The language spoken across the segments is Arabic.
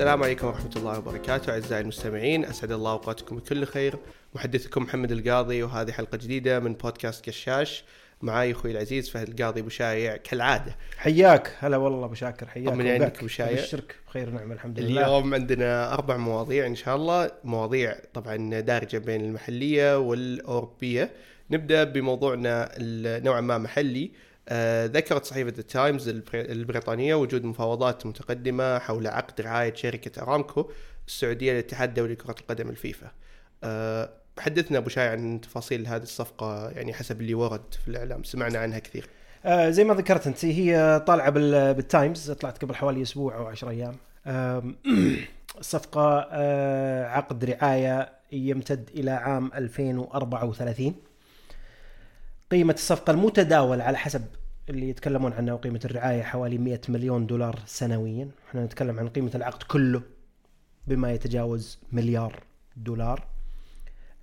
السلام عليكم ورحمة الله وبركاته. أعزائي المستمعين أسعد الله أوقاتكم بكل خير. محدثكم محمد القاضي وهذه حلقة جديدة من بودكاست قشاش معاي أخوي العزيز فهد القاضي أبو شايع كالعادة. حياك. هلا والله أبو شاكر حياك. وبك. عنك أبو شايع. بخير ونعم الحمد لله. اليوم عندنا أربع مواضيع إن شاء الله. مواضيع طبعا دارجة بين المحلية والأوروبية. نبدأ بموضوعنا نوعا ما محلي. ذكرت صحيفة التايمز البري- البريطانية وجود مفاوضات متقدمة حول عقد رعاية شركة أرامكو السعودية للاتحاد الدولي لكرة القدم الفيفا. آه، حدثنا أبو شاي عن تفاصيل هذه الصفقة يعني حسب اللي ورد في الإعلام سمعنا عنها كثير. آه زي ما ذكرت أنت هي طالعة بال- بالتايمز طلعت قبل حوالي أسبوع أو 10 أيام. الصفقه آه عقد رعاية يمتد إلى عام 2034 قيمة الصفقة المتداول على حسب اللي يتكلمون عنها وقيمة الرعاية حوالي 100 مليون دولار سنويا. إحنا نتكلم عن قيمة العقد كله بما يتجاوز مليار دولار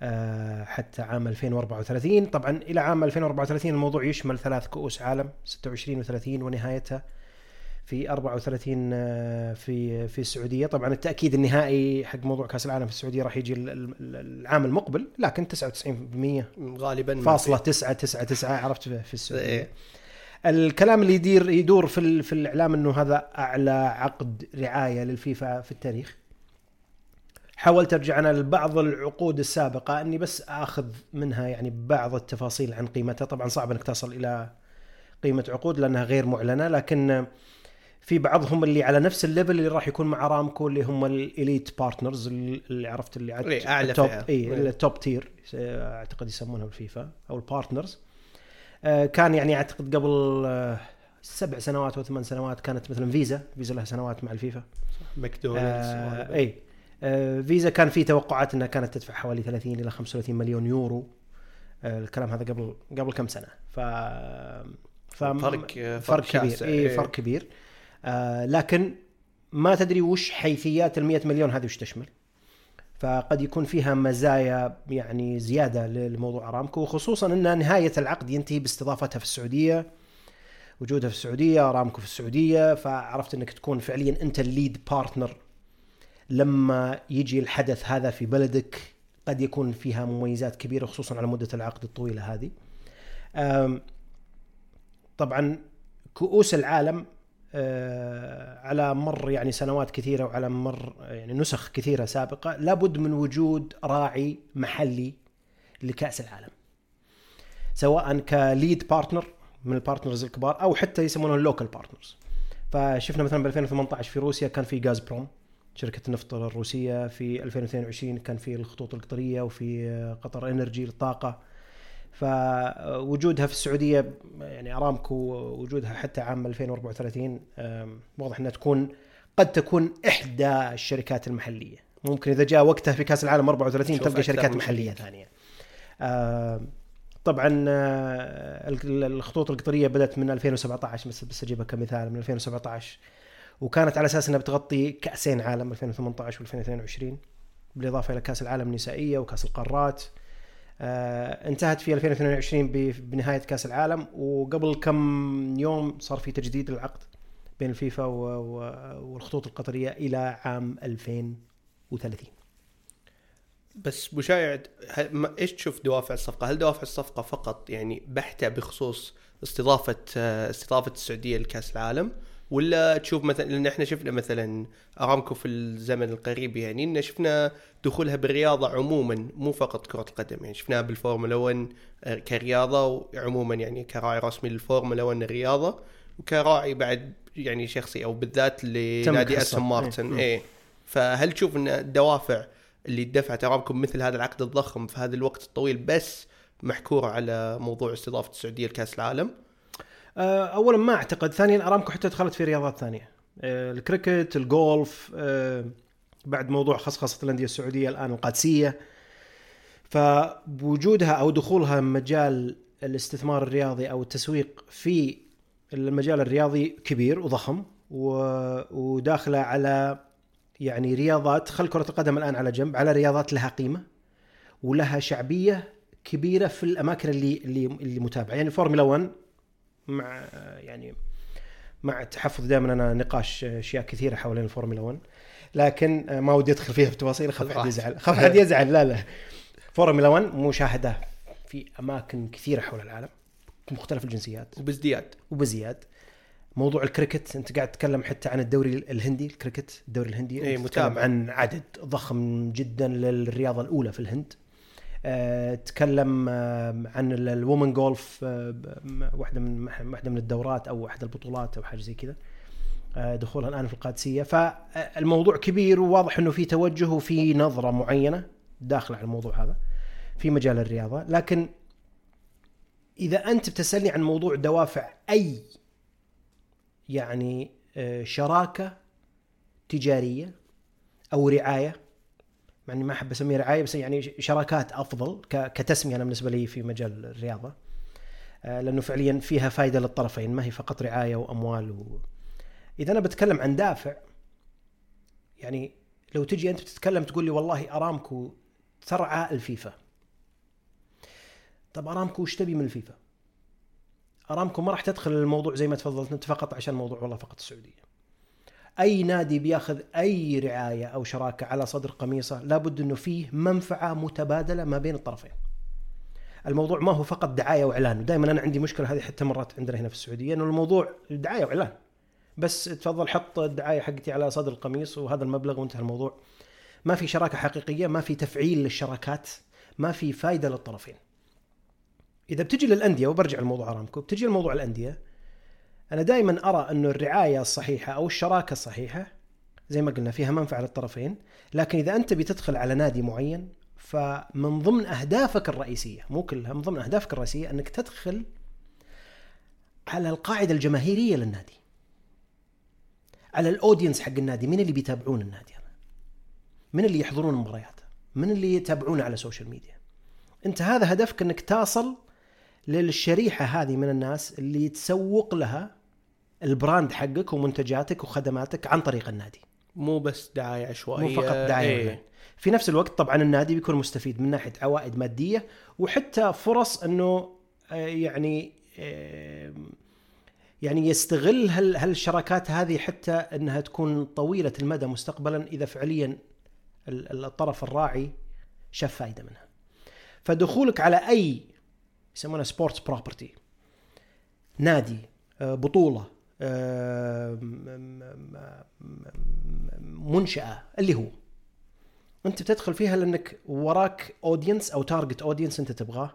آه، حتى عام 2034 طبعا إلى عام 2034 الموضوع يشمل ثلاث كؤوس عالم 26 و30 ونهايتها في 34 آه، في في السعودية. طبعا التأكيد النهائي حق موضوع كأس العالم في السعودية راح يجي ال- ال- العام المقبل لكن 99% غالبا فاصلة تسعة تسعة تسعة عرفت في في- السعودية. إيه. الكلام اللي يدير يدور في في الإعلام إنه هذا أعلى عقد رعاية للفيفا في التاريخ حاولت أرجع أنا لبعض العقود السابقة إني بس آخذ منها يعني بعض التفاصيل عن قيمتها طبعا صعب إنك تصل إلى قيمة عقود لأنها غير معلنة لكن في بعضهم اللي على نفس ال level اللي راح يكون مع رامكو اللي هم ال elite partners اللي عرفت اللي إيه، أعلى ال top. اي. ال top tier أعتقد يسمونها بالفيفا أو ال partners كان يعني أعتقد قبل آه، سبع سنوات أو ثمان سنوات كانت مثلا فيزا فيزا لها سنوات مع الفيفا ماكدونالدز آه. إي آه فيزا كان في توقعات إنها كانت تدفع حوالي 30 إلى 35 مليون يورو آه الكلام هذا قبل قبل كم سنة ف ف فرق فرق كبير. إي إيه. فرق كبير آه لكن ما تدري وش حيثيات ال 100 مليون هذه وش تشمل فقد يكون فيها مزايا يعني زيادة لموضوع أرامكو وخصوصا أن نهاية العقد ينتهي باستضافتها في السعودية وجودها في السعودية أرامكو في السعودية فعرفت أنك تكون فعليا أنت ال lead partner لما يجي الحدث هذا في بلدك قد يكون فيها مميزات كبيرة خصوصا على مدة العقد الطويلة هذه. طبعا كؤوس العالم على مر يعني سنوات كثيرة وعلى مر يعني نسخ كثيرة سابقة لابد من وجود راعي محلي لكأس العالم. سواء ك lead partner من ال partners الكبار أو حتى يسمونهم ال local partners. فشفنا مثلا ب 2018 في روسيا كان في غاز بروم شركة النفط الروسية في 2022 كان في الخطوط القطرية وفي قطر إنرجي للطاقه فوجودها في السعودية يعني أرامكو وجودها حتى عام 2034 أم، واضح إنها تكون قد تكون إحدى الشركات المحلية. ممكن إذا جاء وقتها في كأس العالم 34 نشوف تلقى شركات محلية. ثانية. طبعا آه، ال- الخطوط القطرية بدأت من 2017 بس اجيبها كمثال من 2017 وكانت على أساس إنها بتغطي كأسين عالم 2018 و2022 بالإضافة إلى كأس العالم النسائية وكأس القارات. انتهت في 2022 ب- بنهاية كأس العالم وقبل كم يوم صار في تجديد العقد بين الفيفا والخطوط القطرية إلى عام 2030 بس ما- إيش تشوف دوافع الصفقة؟ هل دوافع الصفقة فقط يعني بحتة بخصوص استضافة آه، استضافة السعودية لكأس العالم ولا تشوف مثلا لأن إحنا شفنا مثلا أرامكو في الزمن القريب يعني إن شفنا دخولها بالرياضة عموما مو فقط كرة القدم يعني شفناها بالفورمولا 1 آه، كرياضة وعموما يعني كراعي رسمي للفورمولا 1 الرياضة وكراعي بعد يعني شخصي أو بالذات لنادي. أستون مارتن إيه. إيه فهل تشوف إن الدوافع اللي دفعت أرامكو مثل هذا العقد الضخم في هذا الوقت الطويل بس محصورة على موضوع استضافة السعودية لكأس العالم؟ آه، اولا ما أعتقد. ثانيا أرامكو حتى دخلت في رياضات ثانية. آه، الكريكت الجولف آه، بعد موضوع خصخصة الأندية السعودية الآن القادسية. فبوجودها أو دخولها مجال الاستثمار الرياضي أو التسويق في المجال الرياضي كبير وضخم وداخلة على يعني رياضات خل كرة القدم الآن على جنب على رياضات لها قيمة ولها شعبية كبيرة في الأماكن اللي اللي اللي متابعة. يعني فورمولا 1 مع يعني مع تحفظ دائما أنا نقاش أشياء كثيرة حوالين الفورمولا 1 لكن آه، ما ودي أدخل فيها بتفاصيل خاف حد. يزعل. خاف حد يزعل. لا لا. فورمولا 1 مشاهدة في أماكن كثيرة حول العالم مختلف الجنسيات. وبازدياد. وبازدياد. موضوع الكريكت أنت قاعد تتكلم حتى عن الدوري الهندي الكريكت الدوري الهندي. تتكلم متابع. عن عدد ضخم جدا للرياضة الأولى في الهند. تكلم آه، عن ال- ال women golf آه، واحدة من واحدة من الدورات أو أحد البطولات أو حاجة زي كذا آه، دخولها الآن في القادسية. فالموضوع كبير وواضح إنه في توجه وفي نظرة معينة داخلة على الموضوع هذا في مجال الرياضة. لكن إذا أنت بتسألني عن موضوع دوافع أي يعني آه، شراكة تجارية أو رعاية مع إني ما أحب اسميها رعاية بس يعني شراكات أفضل كتسمية أنا بالنسبة لي في مجال الرياضة آه، لأنه فعليا فيها فائده للطرفين ما هي فقط رعاية وأموال و... إذا أنا بتكلم عن دافع يعني لو تجي أنت بتتكلم تقول لي والله أرامكو ترعى الفيفا طب أرامكو وش تبي من الفيفا؟ أرامكو ما راح تدخل الموضوع زي ما تفضلت انت فقط عشان موضوع والله فقط السعودية. أي نادي بيأخذ أي رعاية أو شراكة على صدر قميصه لابد إنه فيه منفعة متبادلة ما بين الطرفين. الموضوع ما هو فقط دعاية وإعلان، ودائما أنا عندي مشكلة هذه حتى مرات عندنا هنا في السعودية إنه الموضوع دعاية وإعلان. بس تفضل حط الدعاية حقتي على صدر القميص وهذا المبلغ وانتهى الموضوع. ما في شراكة حقيقية، ما في تفعيل للشراكات، ما في فائده للطرفين. إذا بتجي للأندية وبرجع لموضوع أرامكو بتجي لموضوع الأندية أنا دائما أرى انه الرعاية الصحيحه أو الشراكة الصحيحه زي ما قلنا فيها منفعة للطرفين لكن إذا أنت بتدخل على نادي معين فمن ضمن أهدافك الرئيسية مو كلها من ضمن أهدافك الرئيسية أنك تدخل على القاعدة الجماهيرية للنادي. على ال audience حق النادي من اللي بيتابعون النادي هذا من اللي يحضرون المباريات؟ من اللي يتابعونه على السوشيال ميديا أنت هذا هدفك أنك تصل للشريحة هذه من الناس اللي تسوق لها ال brand حقك ومنتجاتك وخدماتك عن طريق النادي مو بس دعاية عشوائية مو فقط دعاية. إيه. في نفس الوقت طبعا النادي بيكون مستفيد من ناحية عوائد مادية وحتى فرص إنه آه، يعني آه، يعني يستغل هال هالشراكات هذه حتى إنها تكون طويلة المدى مستقبلا إذا فعليا ال- الطرف الراعي شاف فائده منها. فدخولك على أي يسمونها sports property نادي آه، بطولة منشأة اللي هو. أنت بتدخل فيها لأنك وراك audience أو target audience أنت تبغاه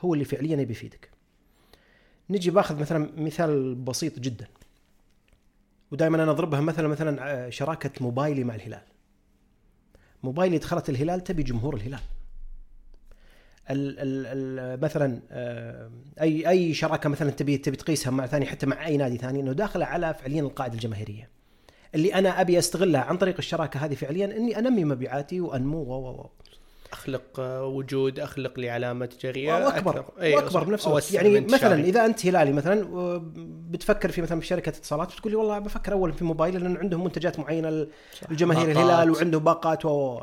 هو اللي فعليا يبي يفيدك. نجي بأخذ مثلا مثال بسيط جدا. ودائما أنا أضربها مثلا مثلا آه، شراكة موبايلي مع الهلال. موبايلي دخلت الهلال تبي جمهور الهلال. ال ال ال مثلا آه، أي أي شراكة مثلا تبي تبي تقيسها مع ثاني حتى مع أي نادي ثاني إنه داخلة على فعليا القاعدة الجماهيرية اللي أنا أبي أستغلها عن طريق الشراكة هذه فعليا إني أنمي مبيعاتي وأنمو و و و أخلق آه، وجود أخلق لي علامه تجاريه واكبر أكثر. إيه، واكبر بنفس الوقت يعني مثلا انتشاري. إذا أنت هلالي مثلا بتفكر في مثلا في شركة اتصالات بتقول لي والله بفكر أول في موبايل لأن عندهم منتجات معينة باقات. الهلال وعنده باقات و.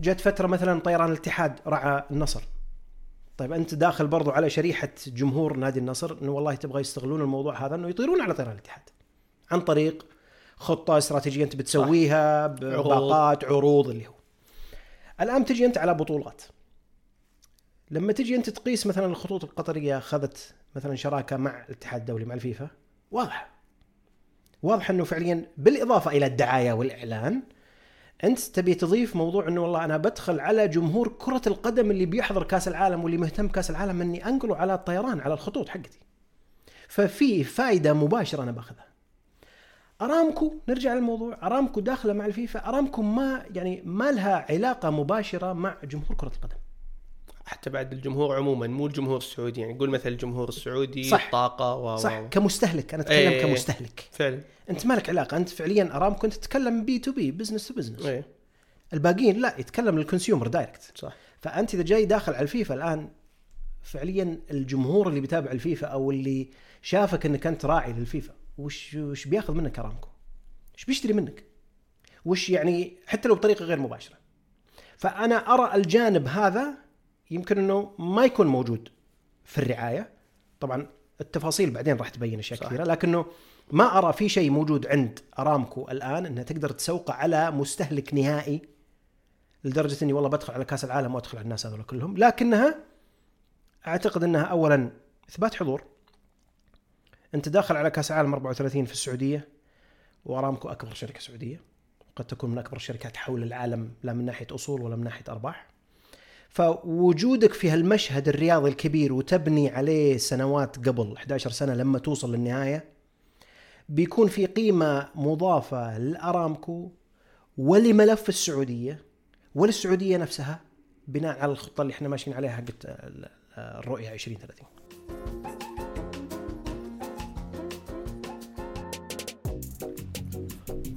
جت فترة مثلا طيران الاتحاد رعى النصر طيب أنت داخل برضو على شريحة جمهور نادي النصر إنه والله تبغى يستغلون الموضوع هذا إنه يطيرون على طيران الاتحاد عن طريق خطة استراتيجية أنت بتسويها عروض. باقات عروض اللي هو. الآن تجي أنت على بطولات. لما تجي أنت تقيس مثلا الخطوط القطرية أخذت مثلا شراكة مع الاتحاد الدولي مع الفيفا واضح واضح إنه فعليا بالإضافة إلى الدعاية والإعلان أنت تبي تضيف موضوع إنه والله أنا بدخل على جمهور كرة القدم اللي بيحضر كأس العالم واللي مهتم بكاس العالم أني أنقله على الطيران على الخطوط حقتي. ففي فائده مباشرة أنا باخذها. أرامكو نرجع للموضوع. أرامكو داخلة مع الفيفا. أرامكو ما يعني ما لها علاقة مباشرة مع جمهور كرة القدم. حتى بعد الجمهور عموما مو الجمهور السعودي يعني قول مثلا الجمهور السعودي صح. طاقه و صح و- كمستهلك أنا أتكلم إيه. كمستهلك فعلا أنت ما لك علاقة أنت فعليا ارامكو انت تتكلم B to B business to business إيه الباقيين لا يتكلم لل consumer direct صح فأنت إذا جاي داخل على الفيفا الآن فعليا الجمهور اللي بيتابع الفيفا أو اللي شافك إنك أنت راعي للفيفا وش وش بياخذ منك ارامكو؟ وش بيشتري منك؟ وش يعني حتى لو بطريقة غير مباشرة. فأنا أرى الجانب هذا يمكن إنه ما يكون موجود في الرعاية. طبعا التفاصيل بعدين راح تبين أشياء صح. كثيرة لكنه ما أرى في شيء موجود عند أرامكو الآن إنها تقدر تسوقه على مستهلك نهائي لدرجة إني والله بدخل على كأس العالم وأدخل على الناس هذول كلهم لكنها أعتقد إنها اولا إثبات حضور أنت داخل على كأس العالم 34 في السعودية وأرامكو أكبر شركة سعودية قد تكون من أكبر الشركات حول العالم لا من ناحية أصول ولا من ناحية أرباح فوجودك في هالمشهد الرياضي الكبير وتبني عليه سنوات قبل 11 سنة لما توصل للنهاية بيكون في قيمة مضافة لأرامكو ولملف السعودية وللسعودية نفسها بناء على الخطة اللي إحنا ماشيين عليها حقت ال- الرؤية 2030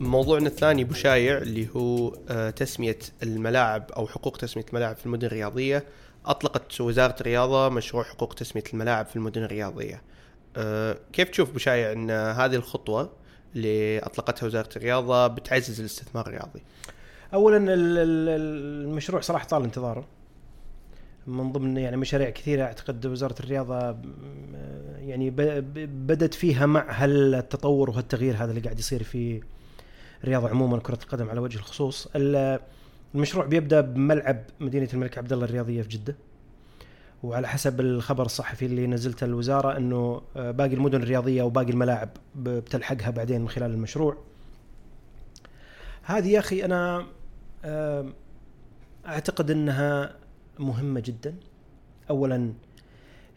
موضوعنا الثاني أبو شايع اللي هو آه، تسمية الملاعب أو حقوق تسمية الملاعب في المدن الرياضية. أطلقت وزارة الرياضة مشروع حقوق تسمية الملاعب في المدن الرياضية. آه، كيف تشوف أبو شايع إن هذه الخطوة اللي أطلقتها وزارة الرياضة بتعزز الاستثمار الرياضي؟ ال- المشروع صراحة طال انتظاره. من ضمن يعني مشاريع كثيرة أعتقد وزارة الرياضة م- يعني بدت فيها مع هالتطور وهالتغيير هذا اللي قاعد يصير في الرياضه عموما كرة القدم على وجه الخصوص. ال- المشروع بيبدأ بملعب مدينة الملك عبد الله الرياضية في جدة. وعلى حسب الخبر الصحفي اللي نزلته الوزارة إنه آه، باقي المدن الرياضية وباقي الملاعب بتلحقها بعدين من خلال المشروع. هذه يا أخي أنا آم، أعتقد إنها مهمة جدا. اولا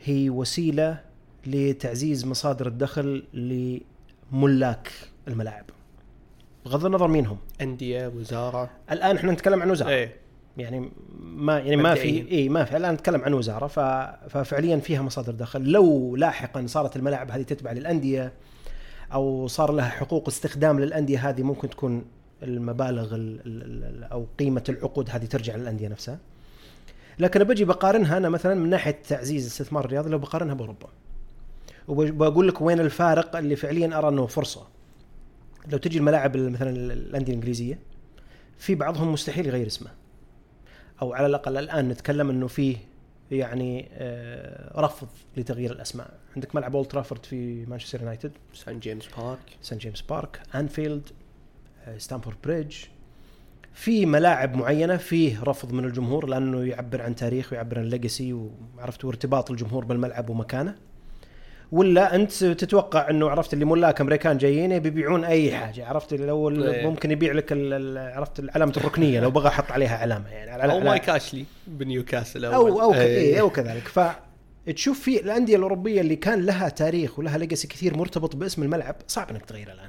هي وسيلة لتعزيز مصادر الدخل لملاك الملاعب. بغض النظر مين هم أندية وزارة. الآن إحنا نتكلم عن وزارة. إيه. يعني ما يعني ما في. اي ما في. الآن نتكلم عن وزارة. ف ففعليا فيها مصادر دخل. لو لاحقا صارت الملاعب هذه تتبع للأندية أو صار لها حقوق استخدام للأندية هذه ممكن تكون المبالغ ال ال ال أو قيمة العقود هذه ترجع للأندية نفسها. لكن بجي بقارنها أنا مثلا من ناحية تعزيز الاستثمار الرياضي لو بقارنها بأوروبا. وبقول لك وين الفارق اللي فعليا أرى إنه فرصة. لو تجي الملاعب مثلا الأندية الإنجليزية في بعضهم مستحيل يغير اسمه. أو على الأقل الآن نتكلم إنه فيه يعني آه، رفض لتغيير الأسماء. عندك ملعب أولد ترافورد في مانشستر يونايتد. سان جيمس بارك. سان جيمس بارك أنفيلد آه، ستامفورد بريدج. في ملاعب معينة فيه رفض من الجمهور لأنه يعبر عن تاريخ ويعبر عن legacy وعرفت وارتباط الجمهور بالملعب ومكانه. ولا أنت تتوقع إنه عرفت اللي ملاك أمريكان جايين يبي يبيعون أي حاجة؟ عرفت لو إيه. ممكن يبيع لك عرفت علامه الركنية لو بغى أحط عليها علامة يعني. على أو مايك أشلي بنيوكاسل أو أو إيه. إيه أو كذلك. فتشوف في الأندية الأوروبية اللي كان لها تاريخ ولها legacy كثير مرتبط باسم الملعب صعب إنك تغيره الآن.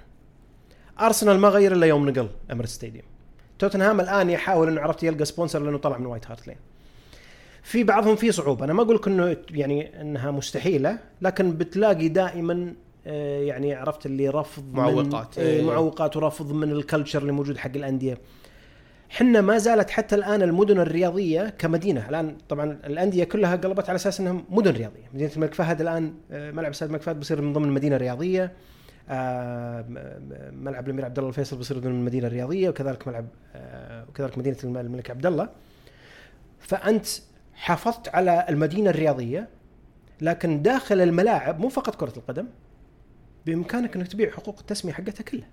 أرسنال ما غير إلا يوم نقل Emirates Stadium. توتنهام الآن يحاول إنه عرفت يلقى sponsor لأنه طلع من وايت هارت لين. في بعضهم في صعوبة. أنا ما أقول لك إنه يعني إنها مستحيلة لكن بتلاقي دائما آه، يعني عرفت اللي رفض من- معوقات. إيه، إيه. معوقات ورفض من ال culture اللي موجود حق الأندية. حنا ما زالت حتى الآن المدن الرياضية كمدينة. الآن طبعا الأندية كلها قلبت على أساس انهم مدن رياضية. مدينة الملك فهد الآن آه، ملعب استاد الملك فهد بيصير من ضمن المدينة الرياضية. آه، ملعب الأمير عبد الله الفيصل بيصير ضمن المدينة الرياضية وكذلك ملعب وكذلك مدينة الم- الملك عبد الله. فأنت حافظت على المدينة الرياضية لكن داخل الملاعب مو فقط كرة القدم بإمكانك إنك تبيع حقوق التسمية حقتها كلها.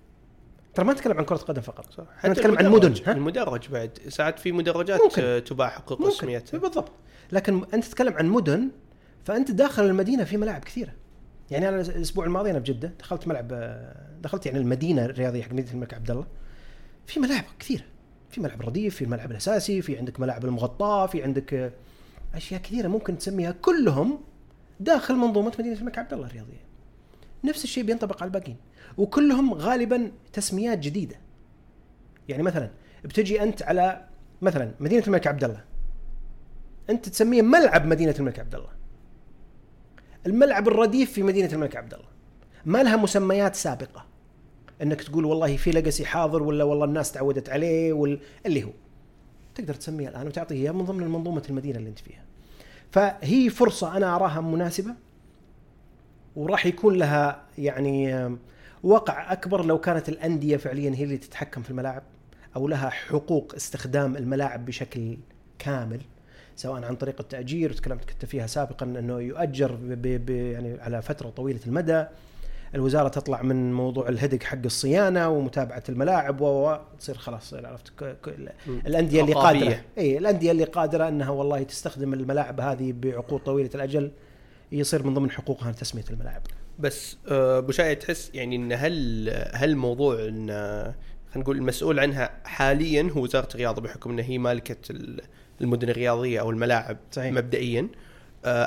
ترى ما نتكلم عن كرة قدم فقط صح. إحنا نتكلم عن مدن ها؟ المدرج بعد ساعات في مدرجات ممكن. تباع حقوق تسميتها. بالضبط. لكن أنت تتكلم عن مدن فأنت داخل المدينة في ملاعب كثيرة. يعني أنا الأسبوع الماضي أنا بجده دخلت ملعب دخلت يعني المدينة الرياضية حق مدينة الملك عبد الله. في ملاعب كثيرة. في ملعب الرديف في الملعب الأساسي في عندك ملاعب المغطاة في عندك أشياء كثيرة ممكن تسميها كلهم داخل منظومة مدينة الملك عبد الله الرياضية. نفس الشيء بينطبق على الباقيين. وكلهم غالبا تسميات جديدة. يعني مثلا بتجي أنت على مثلا مدينة الملك عبد الله. أنت تسميه ملعب مدينة الملك عبد الله. الملعب الرديف في مدينة الملك عبد الله. ما لها مسميات سابقة. إنك تقول والله في لقسي حاضر ولا والله الناس تعودت عليه وال... اللي هو. تقدر تسميه الآن وتعطيه إياه من ضمن منظومه المدينة اللي أنت فيها. فهي فرصة أنا أراها مناسبة وراح يكون لها يعني وقع أكبر لو كانت الأندية فعليا هي اللي تتحكم في الملاعب أو لها حقوق استخدام الملاعب بشكل كامل سواء عن طريق التأجير وتكلمت كنت فيها سابقا إنه يؤجر ب ب يعني على فترة طويلة المدى. الوزارة تطلع من موضوع الهدك حق الصيانة ومتابعة الملاعب وتصير خلاص عرفت؟ ك- ك- الأندية اللي. قادرة. اي الأندية اللي قادرة إنها والله تستخدم الملاعب هذه بعقود طويلة الأجل يصير من ضمن حقوقها تسمية الملاعب. بس آه، أبو شاي تحس يعني إن هل هل الموضوع إن آه، خلينا نقول المسؤول عنها حاليا هو وزارة الرياضة بحكم إن هي مالكة ال- المدن الرياضية أو الملاعب صحيح. مبدئيا.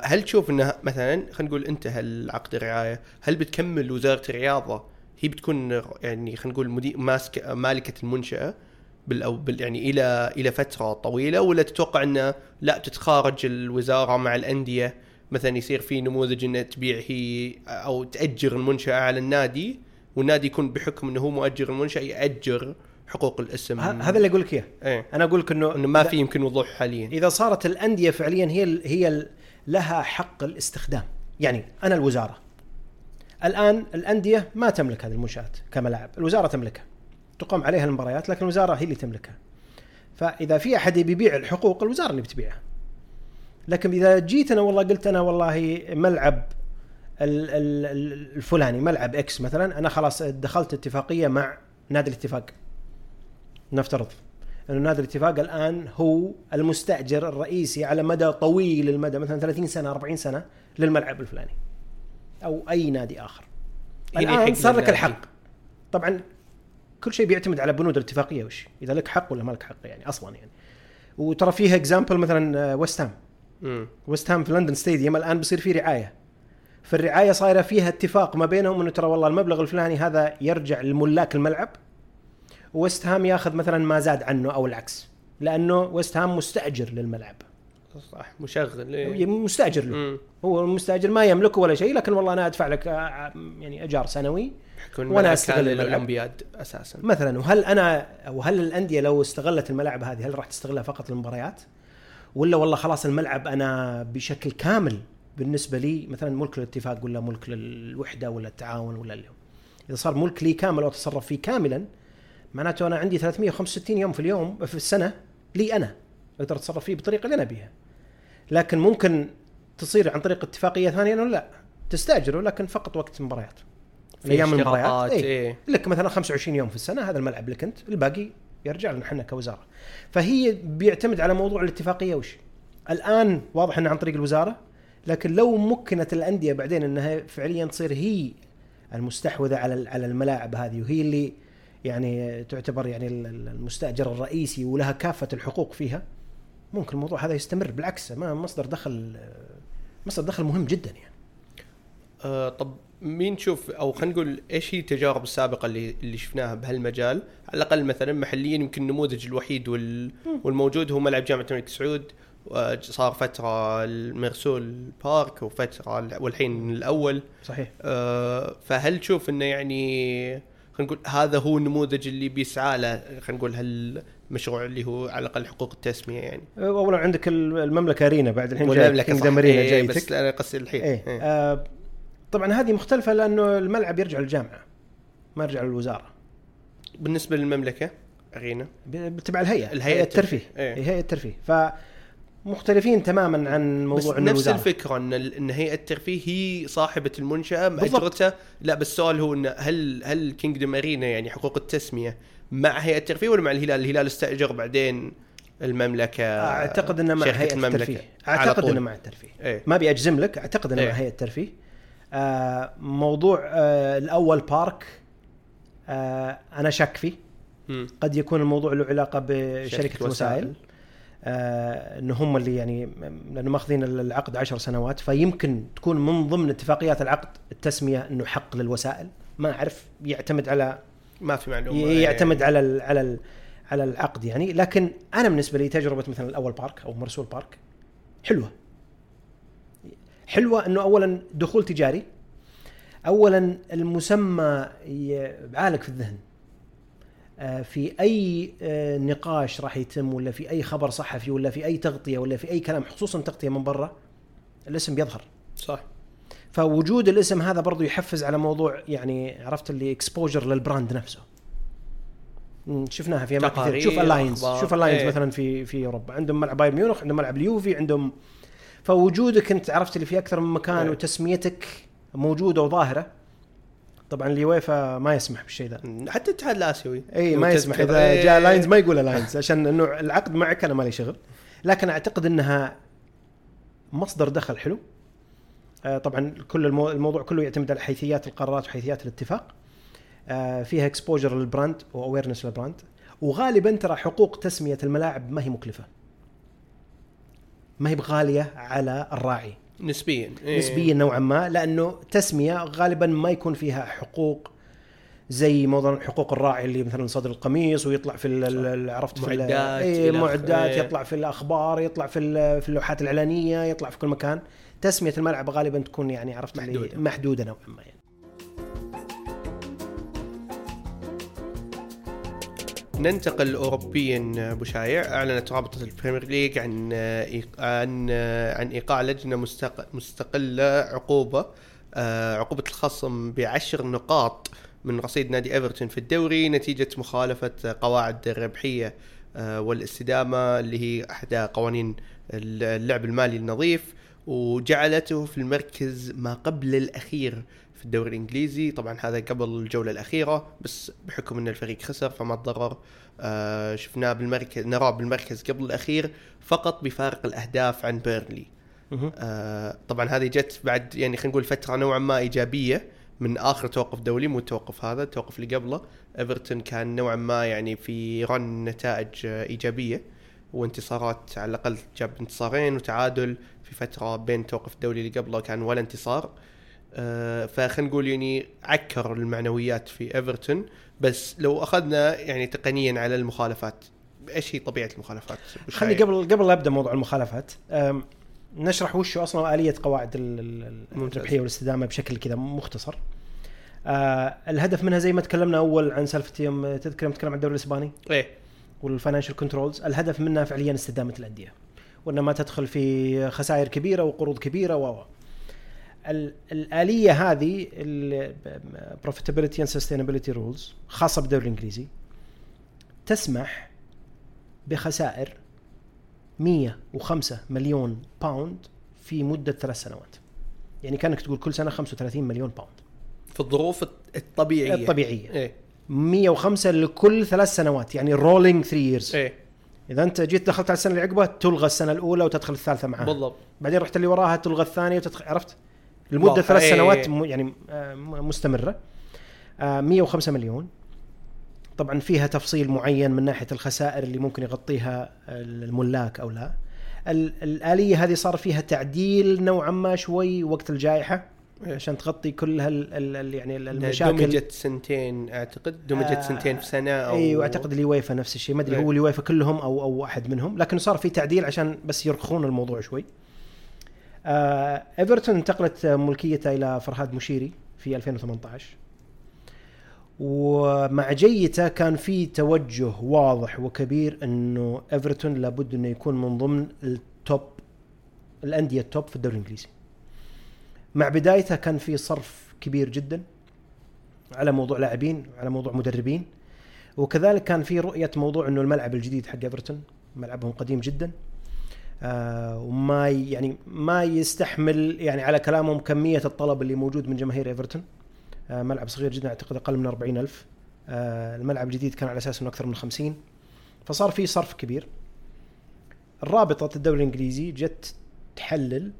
هل تشوف إنها مثلا خلينا نقول انتهى العقد الرعاية؟ هل بتكمل وزارة الرياضة هي بتكون يعني خلينا نقول مدير ماسك مالكة المنشأة بال أو بال يعني إلى إلى فترة طويلة ولا تتوقع إنه لا تتخارج الوزارة مع الأندية؟ مثلا يصير في نموذج انها تبيع هي أو تأجر المنشأة على النادي والنادي يكون بحكم إنه هو مؤجر المنشأة يأجر حقوق الاسم. هذا اللي أقول لك إياه. إيه. أنا أقول لك إنه إنه ما في يمكن وضوح حاليا. إذا صارت الأندية فعليا هي ال- هي ال- لها حق الاستخدام. يعني أنا الوزارة. الآن الأندية ما تملك هذه المنشآت كملاعب. الوزارة تملكها. تقام عليها المباريات لكن الوزارة هي اللي تملكها. فإذا في يبي يبيع الحقوق الوزارة اللي بتبيعها. لكن إذا جيت أنا والله قلت أنا والله ملعب ال- ال- ال- الفلاني ملعب إكس مثلا أنا خلاص دخلت اتفاقية مع نادي الاتفاق. نفترض. انه نادي الاتفاق الآن هو المستأجر الرئيسي على مدى طويل المدى مثلا 30 سنة 40 سنة للملعب الفلاني أو أي نادي آخر. الآن صار لك. الحق. طبعا كل شيء بيعتمد على بنود الاتفاقية وش؟ إذا لك حق ولا ما لك حق يعني أصلا يعني. وترى فيها example مثلا ويست هام ويست هام في London Stadium الآن بيصير فيه رعاية. فالرعاية صايرة فيها اتفاق ما بينهم إنه ترى والله المبلغ الفلاني هذا يرجع لملاك الملعب. ويست هام ياخذ مثلا ما زاد عنه أو العكس لأنه ويست هام مستأجر للملعب صح مشغل إيه. مستأجر له امم هو المستأجر ما يملكه ولا شيء لكن والله أنا أدفع لك آه، يعني ايجار سنوي أستغل استغل الملعب. الاولمبياد أساسا مثلا وهل أنا أو هل الأندية لو استغلت الملاعب هذه هل راح تستغلها فقط للمباريات؟ ولا والله خلاص الملعب أنا بشكل كامل بالنسبة لي مثلا ملك للاتفاق ولا ملك للوحدة ولا التعاون ولا اللي. إذا صار ملك لي كامل واتصرف فيه كاملا معناته أنا عندي 365 يوم في اليوم في السنة لي أنا أقدر أتصرف فيه بالطريقة اللي أنا أبيها. لكن ممكن تصير عن طريق اتفاقية ثانية أنه لا تستاجره لكن فقط وقت المباريات. أيام المباريات إيه. إيه لك مثلا 25 يوم في السنة هذا الملعب لك أنت الباقي يرجع لنا إحنا كوزارة فهي بيعتمد على موضوع الاتفاقية وش الآن واضح إنه عن طريق الوزارة لكن لو مكنت الأندية بعدين إنها فعليا تصير هي المستحوذة على على الملاعب هذه وهي اللي يعني تعتبر يعني ال- ال- المستأجر الرئيسي ولها كافة الحقوق فيها ممكن الموضوع هذا يستمر بالعكس ما مصدر دخل مصدر دخل مهم جدا يعني. آه طب مين تشوف أو خلينا نقول إيش هي التجارب السابقة اللي اللي شفناها بهالمجال؟ على الأقل مثلا محليا يمكن النموذج الوحيد وال والموجود هو ملعب جامعة الملك سعود صار فترة المرسول بارك وفترة والحين الأول. صحيح. آه، فهل تشوف إنه يعني خلينا نقول هذا هو النموذج اللي بيسعى له خلينا نقول هالمشروع اللي هو على الأقل حقوق التسمية يعني اولا عندك المملكة أرينا بعد الحين جاي والمملكة كينجدم أرينا إيه جايتك بس أنا قصدي الحين إيه إيه. آه طبعا هذه مختلفة لأنه الملعب يرجع للجامعة ما يرجع للوزارة بالنسبة للمملكة أرينا تبع الهيئة الهيئة هيئة الترفيه الترفيه. إيه. إيه. هيئة الترفيه فمختلفين تماما عن بس موضوع إن نفس. الفكرة إن إن هيئة الترفيه هي صاحبة المنشأة. ماجرتها لا بس السؤال هو انه هل هل كينجدم ارينا يعني حقوق التسمية مع هيئة الترفيه ولا مع الهلال؟ الهلال استأجر بعدين المملكة أعتقد إنه مع هيئة. الترفيه أعتقد. إنه مع الترفيه إيه ما أبي أجزم لك أعتقد إنه إيه. مع هيئة الترفيه آه موضوع آه الأول بارك آه أنا شك فيه. قد يكون الموضوع له علاقة بشركة الوسائل آه انه هم اللي يعني لأنه ماخذين العقد عشر سنوات فيمكن تكون من ضمن اتفاقيات العقد التسمية إنه حق للوسائل. ما أعرف يعتمد على ما في معلومة. يعتمد على ال على ال على العقد يعني. لكن أنا بالنسبة لي تجربة مثلا الأول بارك أو مرسول بارك حلوة. حلوة إنه اولا دخول تجاري اولا المسمى بعالق في الذهن. في أي آه، نقاش راح يتم ولا في أي خبر صحفي ولا في أي تغطية ولا في أي كلام خصوصا تغطية من برا الاسم بيظهر صح. فوجود الاسم هذا برضو يحفز على موضوع يعني عرفت اللي exposure لل brand نفسه. شفناها في أماكن كثير. شوف أليانز أخبار. شوف أليانز إيه. مثلا في في أوروبا. عندهم ملعب بايرن ميونخ عندهم ملعب اليوفي عندهم فوجودك أنت عرفت اللي في أكثر من مكان إيه. وتسميتك موجودة وظاهرة. طبعا اليويفا ما يسمح بالشيء ذا. حتى الاتحاد الآسيوي. اي ما يسمح. إذا إيه. جاء أليانز ما يقول أليانز عشان إنه العقد معك أنا مالي شغل. لكن أعتقد إنها مصدر دخل حلو. آه، طبعا كل المو... الموضوع كله يعتمد على حيثيات القرارات وحيثيات الاتفاق. آه، فيها exposure لل brand و awareness لل brand وغالبا ترى حقوق تسمية الملاعب ما هي مكلفة. ما هي بغالية على الراعي. نسبيا إيه. نسبيا نوعا ما لأنه تسمية غالبا ما يكون فيها حقوق زي موضوع حقوق الراعي اللي مثلا صدر القميص ويطلع في عرفت في معدات إلى معدات آخره. يطلع في الأخبار يطلع في في اللوحات الإعلانية يطلع في كل مكان تسمية الملعب غالبا تكون يعني عرفت محدودة. محدودة نوعا ما يعني. ننتقل اوروبيا أبو شايع. أعلنت رابطة البريمير ليج عن عن عن إيقاع لجنة مستق- مستقلة عقوبة آه، عقوبة الخصم بعشر نقاط من رصيد نادي إيفرتون في الدوري نتيجة مخالفة قواعد الربحيه آه، والاستدامة اللي هي إحدى قوانين اللعب المالي النظيف وجعلته في المركز ما قبل الأخير في الدوري الإنجليزي. طبعا هذا قبل الجولة الأخيرة بس بحكم إن الفريق خسر فما تضرر. آه شفناه بالمركز نراه بالمركز قبل الأخير فقط بفارق الأهداف عن بيرنلي. آه طبعا هذه جت بعد يعني خلينا نقول فترة نوعا ما إيجابية من آخر توقف دولي مو التوقف هذا التوقف اللي قبله. إيفرتون كان نوعا ما يعني في رن نتائج إيجابية وانتصارات على الأقل جاب انتصارين وتعادل في فترة بين التوقف الدولي اللي قبله كان ولا انتصار. آه، فخلينا نقول يعني عكر المعنويات في إيفرتون بس لو أخذنا يعني تقنيا على المخالفات إيش هي طبيعة المخالفات؟ خلي؟ قبل قبل لا أبدأ موضوع المخالفات نشرح وش أصلا آلية قواعد. الربحية والاستدامة بشكل كذا مختصر. آه الهدف منها زي ما تكلمنا أول عن سالفة يوم تذكر يوم تكلم عن الدوري الإسباني إيه وال financial controls الهدف منها فعليا استدامة الأندية وانها ما تدخل في خسائر كبيرة وقروض كبيرة و الآلية هذه ال profitability and sustainability rules خاصة بالدوري الإنجليزي تسمح بخسائر 105 مليون pound في مدة ثلاث سنوات. يعني كأنك تقول كل سنة 35 مليون pound في الظروف الطبيعية. الطبيعية. إيه. 105 لكل ثلاث سنوات يعني rolling 3 years إذا أنت جيت دخلت على السنة اللي عقبها تلغى السنة الأولى وتدخل الثالثة معها بالضبط. بعدين رحت اللي وراها تلغى الثانية وتدخل عرفت؟ واضح. ثلاث إيه. سنوات يعني آه، مستمرة آه، 105 مليون طبعا فيها تفصيل معين من ناحية الخسائر اللي ممكن يغطيها الملاك أو لا ال- الآلية هذه صار فيها تعديل نوعا ما شوي وقت الجائحة. عشان تغطي كل هال ال- ال- يعني ال- المشاكل دمجت سنتين أعتقد دمجت آه، سنتين في سنة أو إي وأعتقد اليويفا نفس الشيء ما أدري. هو اليويفا كلهم أو أو واحد منهم لكن صار في تعديل عشان بس يرخون الموضوع شوي آه إيفرتون انتقلت ملكيته إلى فرهاد مشيري في 2018 ومع جيته كان في توجه واضح وكبير إنه إيفرتون لابد إنه يكون من ضمن ال top الأندية التوب في الدوري الإنجليزي. مع بدايته كان في صرف كبير جدا على موضوع لاعبين على موضوع مدربين. وكذلك كان في رؤية موضوع إنه الملعب الجديد حق إيفرتون ملعبهم قديم جدا. آه وما ي- يعني ما يستحمل يعني على كلامهم كمية الطلب اللي موجود من جماهير إيفرتون. آه ملعب صغير جدا أعتقد أقل من 40 ألف. آه الملعب الجديد كان على أساس إنه أكثر من 50 فصار في صرف كبير. الرابطه الدوري الإنجليزي جت تحلل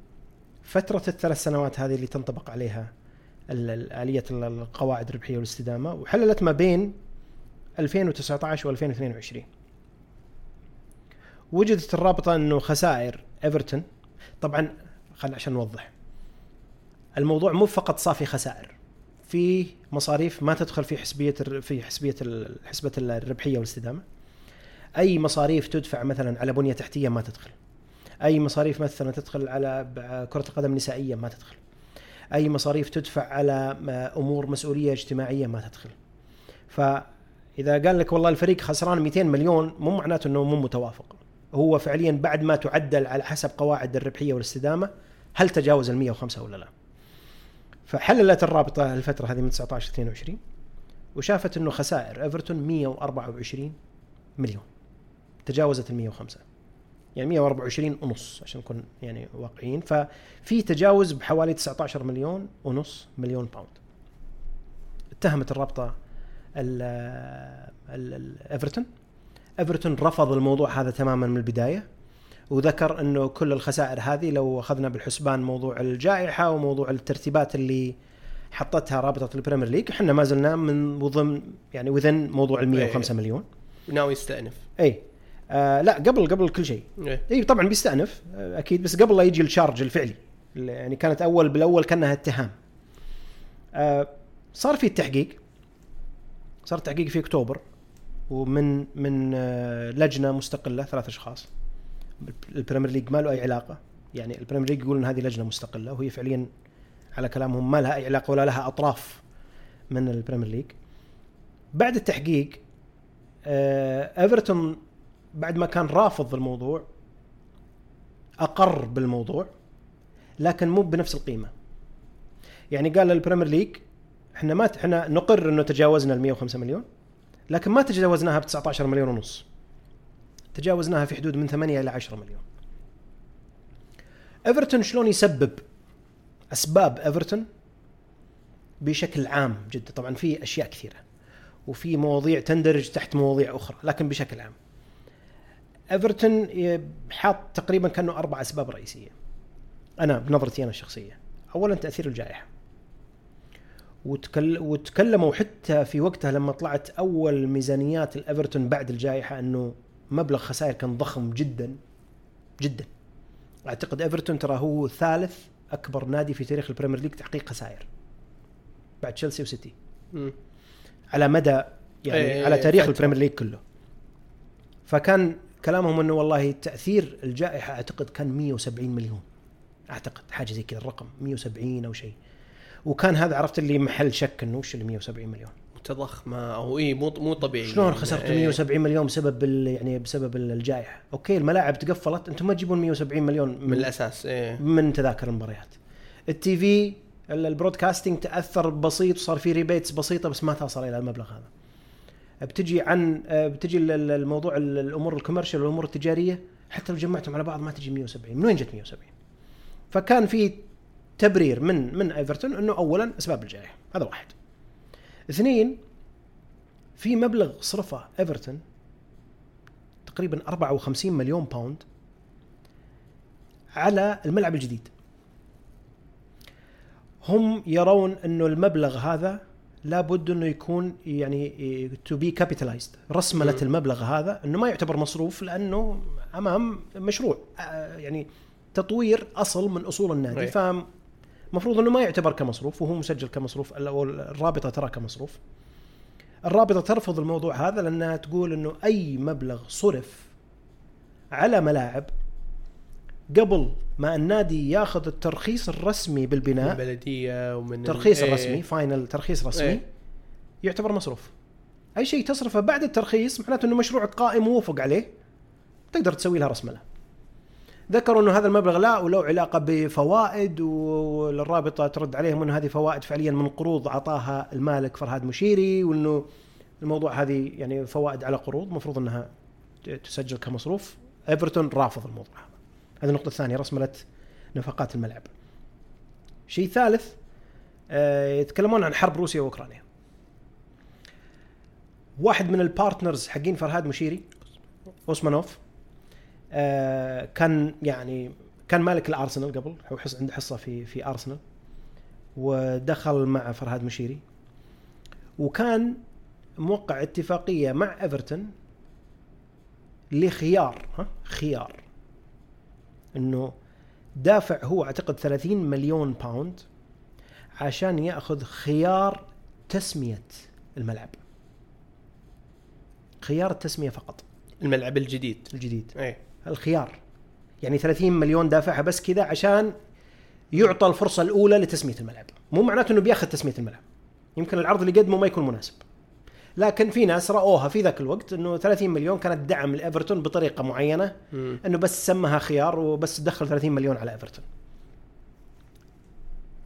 فترة الثلاث سنوات هذه اللي تنطبق عليها آلية ال- القواعد الربحية والاستدامة وحللت ما بين 2019 و2022 وجدت الرابطة إنه خسائر إيفرتون. طبعا خلينا عشان نوضح. الموضوع مو فقط صافي خسائر في مصاريف ما تدخل في حسبية الر- في حسبية ال- حسبة الربحية والاستدامة. أي مصاريف تدفع مثلا على بنية تحتية ما تدخل. أي مصاريف مثلا تدخل على كرة القدم النسائية ما تدخل. أي مصاريف تدفع على أمور مسؤولية اجتماعية ما تدخل. فإذا قال لك والله الفريق خسران 200 مليون مو معناته إنه مو متوافق. هو فعليا بعد ما تعدل على حسب قواعد الربحية والاستدامة هل تجاوز ال 105 ولا لا؟ فحللت الرابطة الفترة هذه من 19 ل 22 وشافت إنه خسائر إيفرتون 124 مليون تجاوزت ال 105 يعني 124 ونص عشان نكون يعني واقعيين. ففي تجاوز بحوالي 19 مليون ونص مليون pound اتهمت الرابطة ال- ال- ال- إيفرتون إيفرتون رفض الموضوع هذا تماما من البداية وذكر إنه كل الخسائر هذه لو أخذنا بالحسبان موضوع الجائحة وموضوع الترتيبات اللي حطتها رابطة البريمير ليج إحنا ما زلنا من ضمن يعني within موضوع ال 105 مليون. وناوي يستأنف. اي آه لا قبل قبل كل شيء. إيه. اي طبعا بيستأنف آه، أكيد بس قبل لا يجي ال charge الفعلي يعني كانت اول بالأول كأنها اتهام. آه صار في التحقيق صار تحقيق في أكتوبر. ومن من آه لجنة مستقلة ثلاث أشخاص. البريمير ليج ما له أي علاقة. يعني البريمير ليج يقول ان هذه لجنة مستقلة وهي فعليا على كلامهم ما لها أي علاقة ولا لها أطراف من البريمير ليج. بعد التحقيق آه إيفرتون بعد ما كان رافض الموضوع أقر بالموضوع لكن مو بنفس القيمة. يعني قال للبريمير ليج إحنا ما إحنا نقر إنه تجاوزنا ال 105 مليون. لكن ما تجاوزناها ب 19 مليون ونص. تجاوزناها في حدود من 8 إلى 10 مليون. إيفرتون شلون يسبب أسباب إيفرتون؟ بشكل عام جدا. طبعا في أشياء كثيرة وفي مواضيع تندرج تحت مواضيع أخرى لكن بشكل عام. إيفرتون حاط تقريبا كأنه أربع أسباب رئيسية. أنا بنظرتي أنا الشخصية. اولا تأثير الجائحة. وتكل وتكلموا حتى في وقتها لما طلعت أول ميزانيات الإيفرتون بعد الجائحة إنه مبلغ خسائر كان ضخم جدا جدا. أعتقد إيفرتون ترى هو ثالث أكبر نادي في تاريخ البريمير ليج تحقيق خسائر. بعد تشيلسي وسيتي. مم. على مدى يعني إيه، على تاريخ. البريمير ليج كله. فكان كلامهم إنه والله تأثير الجائحة أعتقد كان 170 مليون. أعتقد حاجة زي كذا الرقم 170 أو شيء. وكان هذا عرفت اللي محل شك إنه وش اللي 170 مليون. متضخمة. أو اي مو مو طبيعي شلون يعني. خسرتوا إيه. 170 مليون بسبب ال- يعني بسبب الجائحة؟ أوكي الملاعب تقفلت. أنتم ما تجيبون 170 مليون من الأساس إيه. من تذاكر المباريات. التي في ال- ال broadcasting تأثر بسيط وصار في rebates بسيطة بس ما توصل إلى المبلغ هذا. بتجي عن بتجي ال- ال- الموضوع ال- الأمور ال commercial والامور التجارية. حتى لو جمعتهم على بعض ما تجي 170 من وين جت 170 فكان في تبرير من من إيفرتون إنه اولا أسباب الجائحة. هذا واحد. اثنين في مبلغ صرفه إيفرتون تقريبا 54 مليون pound على الملعب الجديد. هم يرون إنه المبلغ هذا لابد إنه يكون يعني to be capitalized رسملة. المبلغ هذا إنه ما يعتبر مصروف لأنه أمام مشروع. يعني تطوير أصل من أصول النادي. أي. فمفروض إنه ما يعتبر كمصروف وهو مسجل كمصروف الرابطة ترى كمصروف الرابطة ترفض الموضوع هذا لأنها تقول إنه أي مبلغ صرف على ملاعب قبل ما النادي ياخذ الترخيص الرسمي من بالبناء البلدية ومن الترخيص. الرسمي فاينل ترخيص رسمي إيه. يعتبر مصروف أي شيء تصرفه بعد الترخيص معناته إنه مشروعك قائم ووفق عليه تقدر تسوي لها رسملة ذكروا أنه هذا المبلغ لا وله علاقة بفوائد والرابطة ترد عليهم أنه هذه فوائد فعليا من قروض اعطاها المالك فرهاد مشيري وأنه الموضوع هذه يعني فوائد على قروض المفروض أنها تسجل كمصروف. إيفرتون رافض الموضوع هذا. هذه النقطة الثانية رسملة نفقات الملعب. شيء ثالث آه، يتكلمون عن حرب روسيا وأوكرانيا. واحد من ال partners حقين فرهاد مشيري أوسمانوف آه، كان يعني كان مالك الارسنال قبل هو حس عنده حصة في في أرسنال ودخل مع فرهاد مشيري وكان موقع اتفاقية مع إيفرتون لخيار ها؟ خيار. إنه دافع هو أعتقد 30 مليون باوند عشان يأخذ خيار تسمية الملعب. خيار التسميه فقط. الملعب الجديد. الجديد. إيه. الخيار. يعني 30 مليون دافعها بس كذا عشان يعطى الفرصة الأولى لتسمية الملعب. مو معناته إنه بياخذ تسمية الملعب. يمكن العرض اللي قدمه ما يكون مناسب. لكن في ناس رأوها في ذاك الوقت إنه 30 مليون كانت دعم لإيفرتون بطريقة معينة. إنه بس سمها خيار وبس دخل 30 مليون على إيفرتون.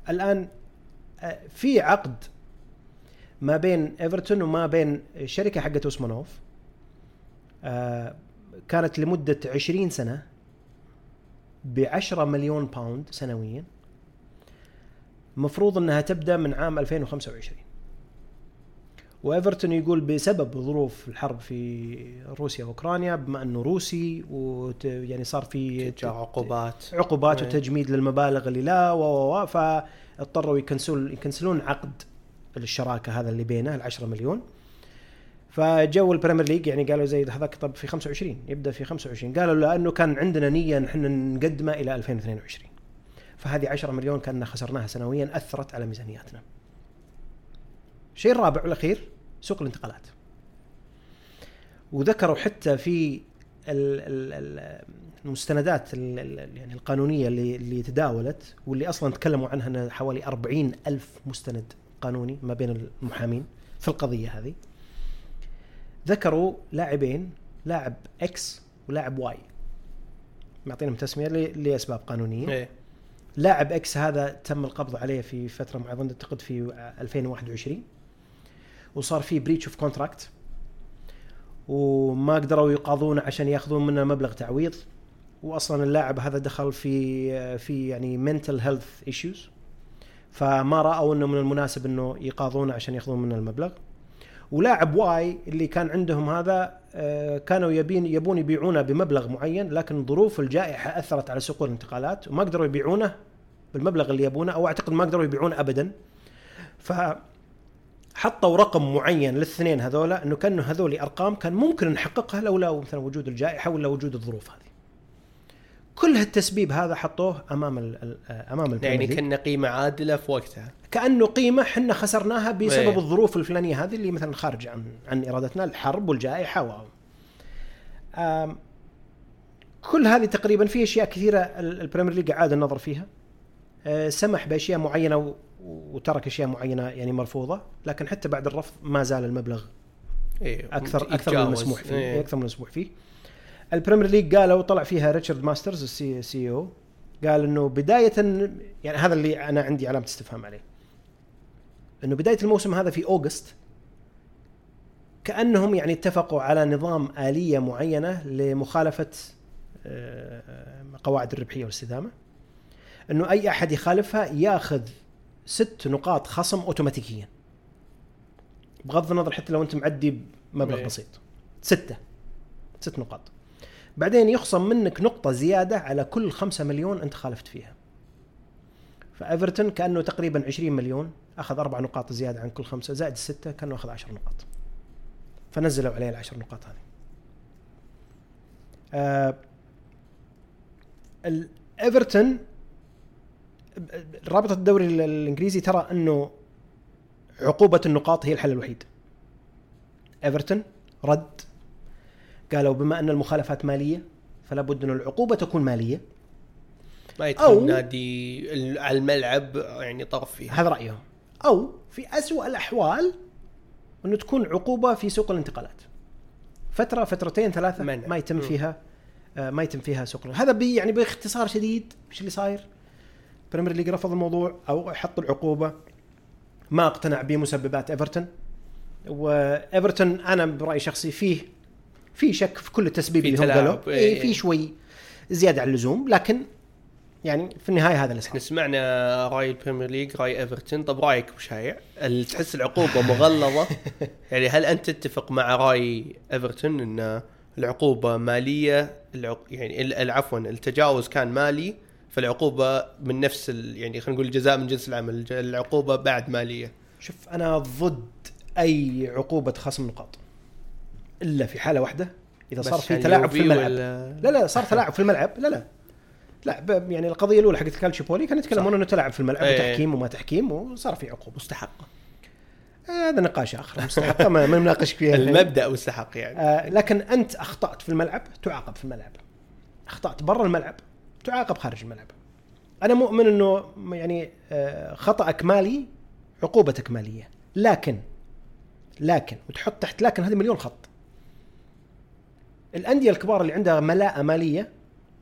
الآن آه، في عقد ما بين إيفرتون وما بين الشركة حقت أوسمانوف. آه كانت لمدة 20 سنة ب 10 مليون pound سنويا. مفروض إنها تبدأ من عام 2025 وإيفرتون يقول بسبب ظروف الحرب في روسيا وأوكرانيا بما إنه روسي وت يعني صار في عقوبات. عقوبات إيه. وتجميد للمبالغ اللي لا و و و فاضطروا يكنسلون يكنسلون عقد الشراكة هذا اللي بينه ال 10 مليون. فجو البريمير ليج يعني قالوا زي هذاك طب في 25 يبدأ في 25 قالوا لأنه كان عندنا نية إن إحنا نقدمه إلى 2022 فهذه 10 مليون كنا خسرناها سنويا أثرت على ميزانياتنا. الشيء الرابع والأخير سوق الانتقالات. وذكروا حتى في ال- ال- ال- المستندات ال- ال- يعني القانونية اللي اللي تداولت واللي أصلا تكلموا عنها حوالي 40 ألف مستند قانوني ما بين المحامين في القضية هذه. ذكروا لاعبين لاعب إكس ولاعب Y معطينهم تسمية لأسباب قانونية. إيه. لاعب X هذا تم القبض عليه في فترة معينه أعتقد في 2021 وصار في breach of contract وما قدروا يقاضونه عشان ياخذون منه مبلغ تعويض. واصلا اللاعب هذا دخل في في يعني mental health issues فما رأوا إنه من المناسب إنه يقاضونه عشان ياخذون منه المبلغ. ولاعب Y اللي كان عندهم هذا آه، كانوا يبين يبون يبيعونه بمبلغ معين لكن ظروف الجائحة أثرت على سوق الانتقالات وما قدروا يبيعونه بالمبلغ اللي يبونه أو أعتقد ما قدروا يبيعونه ابدا ف حطوا رقم معين للاثنين هذولا إنه كأنه هذول أرقام كان ممكن نحققها لولا مثلا وجود الجائحة ولا وجود الظروف هذه. كل هالتسبيب هذا حطوه أمام ال أمام البريمير يعني. كنا قيمة عادلة في وقتها كأنه قيمة إحنا خسرناها بسبب إيه. الظروف الفلانية هذه اللي مثلا خارجه عن عن إرادتنا الحرب والجائحة و كل هذه تقريبا في أشياء كثيرة ال- البريمير ليج عاد النظر فيها آه، سمح بأشياء معينة وترك أشياء معينة يعني مرفوضة لكن حتى بعد الرفض ما زال المبلغ إيه أكثر أكثر من. المسموح فيه إيه. أكثر من المسموح فيه البريمير ليج قالوا طلع فيها ريتشارد ماسترز ال CEO قال إنه بداية يعني هذا اللي أنا عندي علامة استفهام عليه. إنه بداية الموسم هذا في أوغست كأنهم يعني اتفقوا على نظام آلية معينة لمخالفة آه، قواعد الربحية والاستدامة. إنه أي أحد يخالفها ياخذ ست نقاط خصم اوتوماتيكيا. بغض النظر حتى لو أنت معدي بمبلغ إيه. بسيط. ستة. ست نقاط. بعدين يخصم منك نقطة زيادة على كل خمسة مليون أنت خالفت فيها. فإيفرتون كأنه تقريبا 20 مليون أخذ أربع نقاط زيادة عن كل خمسة زائد السته كأنه أخذ 10 نقاط. فنزلوا عليه العشر نقاط هذه. آه الايفرتون رابطه الدوري ال- الإنجليزي ترى أنه عقوبة النقاط هي الحل الوحيد. إيفرتون رد. قالوا بما أن المخالفات مالية فلا بد أن العقوبة تكون مالية. ما أو- يدخل نادي على الملعب يعني طرف فيه هذا رأيهم. أو في أسوأ الأحوال انه تكون عقوبة في سوق الانتقالات. فترة فترتين ثلاثة منع. ما يتم مم. فيها آه، ما يتم فيها سوق هذا بي يعني باختصار شديد إيش اللي صاير؟ بريمير ليج رفض الموضوع أو حط العقوبة. ما أقتنع بمسببات إيفرتون. وإيفرتون أنا برأيي شخصي فيه في شك في كل التسبيب اللي هم قالوا. إيه. إيه في شوي زيادة عن اللزوم لكن يعني في النهاية هذا اللي إحنا سمعنا رأي البريمير ليج رأي إيفرتون. طب رأيك ابو شايع ال- تحس العقوبة مغلظة؟ يعني هل أنت تتفق مع رأي إيفرتون إن العقوبة مالية؟ العق... يعني عفوا التجاوز كان مالي فالعقوبة من نفس ال... يعني خلينا نقول الجزاء من جنس العمل العقوبة بعد مالية. شوف أنا ضد أي عقوبة خصم نقاط. إلا في حالة واحدة إذا صار في تلاعب في الملعب. ولا- لا لا صار تلاعب في الملعب. لا لا. لا يعني القضية الأولى حقت كالتشيبولي كانوا يتكلمون أنه تلعب في الملعب إيه. وتحكيم وما تحكيم وصار في عقوبه مستحقه آه، هذا نقاش آخر مستحقه ما نناقش فيها. المبدأ مستحق يعني. آه لكن أنت أخطأت في الملعب تعاقب في الملعب. أخطأت برا الملعب تعاقب خارج الملعب. أنا مؤمن إنه يعني آه خطأك مالي عقوبتك مالية. لكن لكن وتحط تحت لكن هذه مليون خط. الأندية الكبار اللي عندها ملاءة مالية